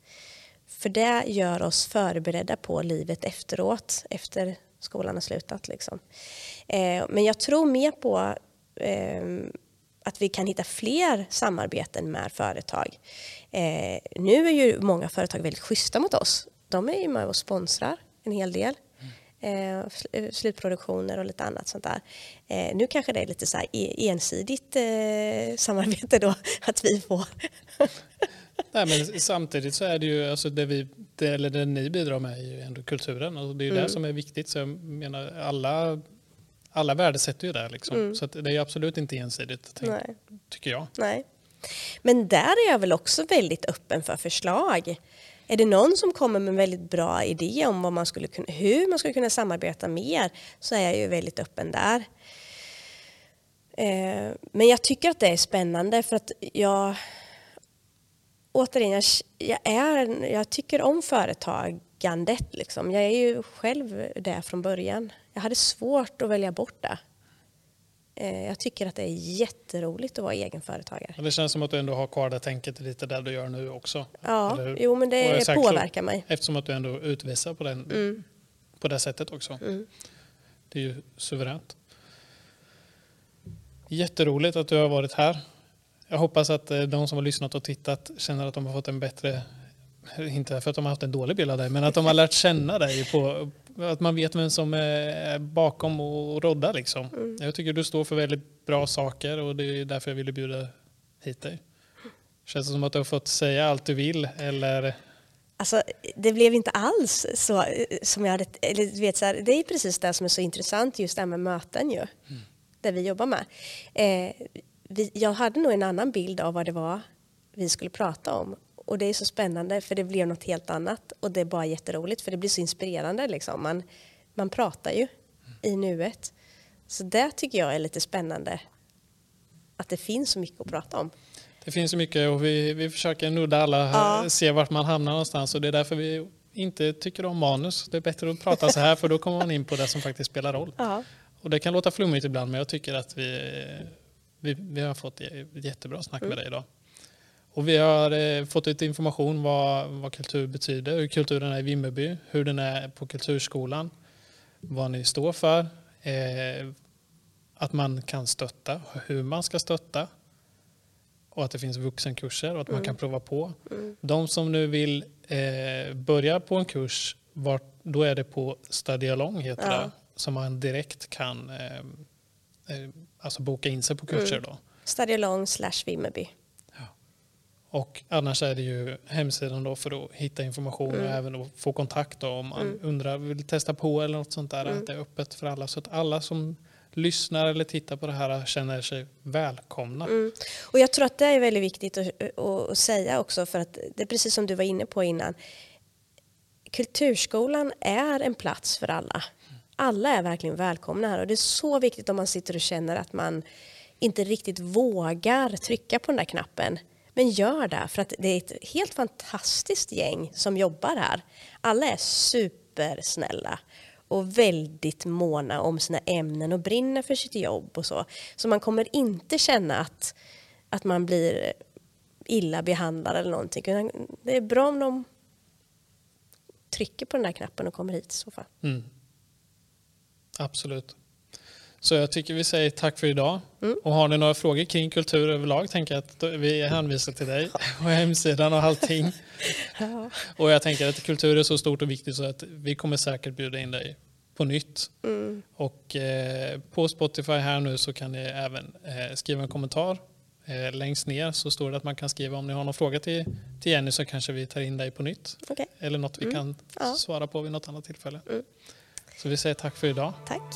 För det gör oss förberedda på livet efteråt, efter skolan har slutat. Liksom. Eh, men jag tror mer på eh, att vi kan hitta fler samarbeten med företag. Eh, nu är ju många företag väldigt schyssta mot oss. De är ju med och sponsrar en hel del. Eh, slutproduktioner och lite annat sånt där. Eh, nu kanske det är lite så e-, ensidigt eh, samarbete då, <laughs> att vi får. <laughs> Nej, men samtidigt så är det ju, alltså det, vi, det, eller det ni bidrar med är ju ändå kulturen och det är ju mm. det som är viktigt. Så jag menar alla, alla värdesätter ju det liksom. Mm. Så det är absolut inte ensidigt, tänk, tycker jag. Nej. Men där är jag väl också väldigt öppen för förslag. Är det någon som kommer med en väldigt bra idé om vad man skulle kunna, hur man skulle kunna samarbeta mer så är jag ju väldigt öppen där. Eh, men jag tycker att det är spännande för att jag återigen, jag, jag, är, jag tycker om företagandet. Liksom. Jag är ju själv där från början. Jag hade svårt att välja bort det. Eh, jag tycker att det är jätteroligt att vara egenföretagare. Det känns som att du ändå har kvar det tänket lite där du gör nu också. Ja, jo men det påverkar mig. Eftersom att du ändå utvisar på, den, mm. på det sättet också. Mm. Det är ju suveränt. Jätteroligt att du har varit här. Jag hoppas att eh, de som har lyssnat och tittat känner att de har fått en bättre, inte för att de har haft en dålig bild av dig, men att de har lärt känna dig på, att man vet vem som är bakom och roddar. Liksom. Mm. Jag tycker du står för väldigt bra saker och det är därför jag ville bjuda hit dig. Känns det som att du har fått säga allt du vill eller? Alltså, det blev inte alls så eh, som jag hade... Eller, vet, så här, det är precis det som är så intressant, just det här med möten ju. Mm. Det vi jobbar med. Eh, vi, jag hade nog en annan bild av vad det var vi skulle prata om och det är så spännande för det blev något helt annat och det är bara jätteroligt för det blir så inspirerande liksom. Man, man pratar ju i nuet. Så det tycker jag är lite spännande. Att det finns så mycket att prata om. Det finns så mycket och vi, vi försöker nudda alla, ja. se vart man hamnar någonstans och det är därför vi inte tycker om manus. Det är bättre att prata så här för då kommer man in på det som faktiskt spelar roll. Ja. Och det kan låta flummigt ibland men jag tycker att vi, vi, vi har fått jättebra snack med mm. dig idag. Och vi har eh, fått ut information vad, vad kultur betyder, hur kulturen är i Vimmerby, hur den är på Kulturskolan, vad ni står för, eh, att man kan stötta, hur man ska stötta och att det finns vuxenkurser och att mm. man kan prova på. Mm. De som nu vill eh, börja på en kurs, var, då är det på Study Along heter ja. det, som man direkt kan eh, eh alltså boka in sig på kurser. Mm. Då. Study Along slash Vimmerby. Och annars är det ju hemsidan då för att hitta information mm. och även få kontakt då om man mm. undrar, vill testa på eller något sånt där. Mm. Att det är öppet för alla så att alla som lyssnar eller tittar på det här känner sig välkomna. Mm. Och jag tror att det är väldigt viktigt att, att, säga också för att det är precis som du var inne på innan. Kulturskolan är en plats för alla. Alla är verkligen välkomna här och det är så viktigt om man sitter och känner att man inte riktigt vågar trycka på den där knappen men gör det, för att det är ett helt fantastiskt gäng som jobbar här. Alla är supersnälla och väldigt måna om sina ämnen och brinner för sitt jobb och så. Så man kommer inte känna att, att man blir illa behandlad eller någonting. Det är bra om de trycker på den där knappen och kommer hit i så fall. Mm. Absolut. Så jag tycker vi säger tack för idag. Mm. Och har ni några frågor kring kultur överlag tänker jag att vi hänvisar till dig <laughs> och hemsidan och allting. <laughs> ja. Och jag tänker att kultur är så stort och viktigt så att vi kommer säkert bjuda in dig på nytt. Mm. Och eh, på Spotify här nu så kan ni även eh, skriva en kommentar. Eh, längst ner så står det att man kan skriva om ni har någon fråga till, till Jenny så kanske vi tar in dig på nytt. Okay. Eller något vi mm. kan ja. svara på vid något annat tillfälle. Mm. Så vi säger tack för idag. Tack.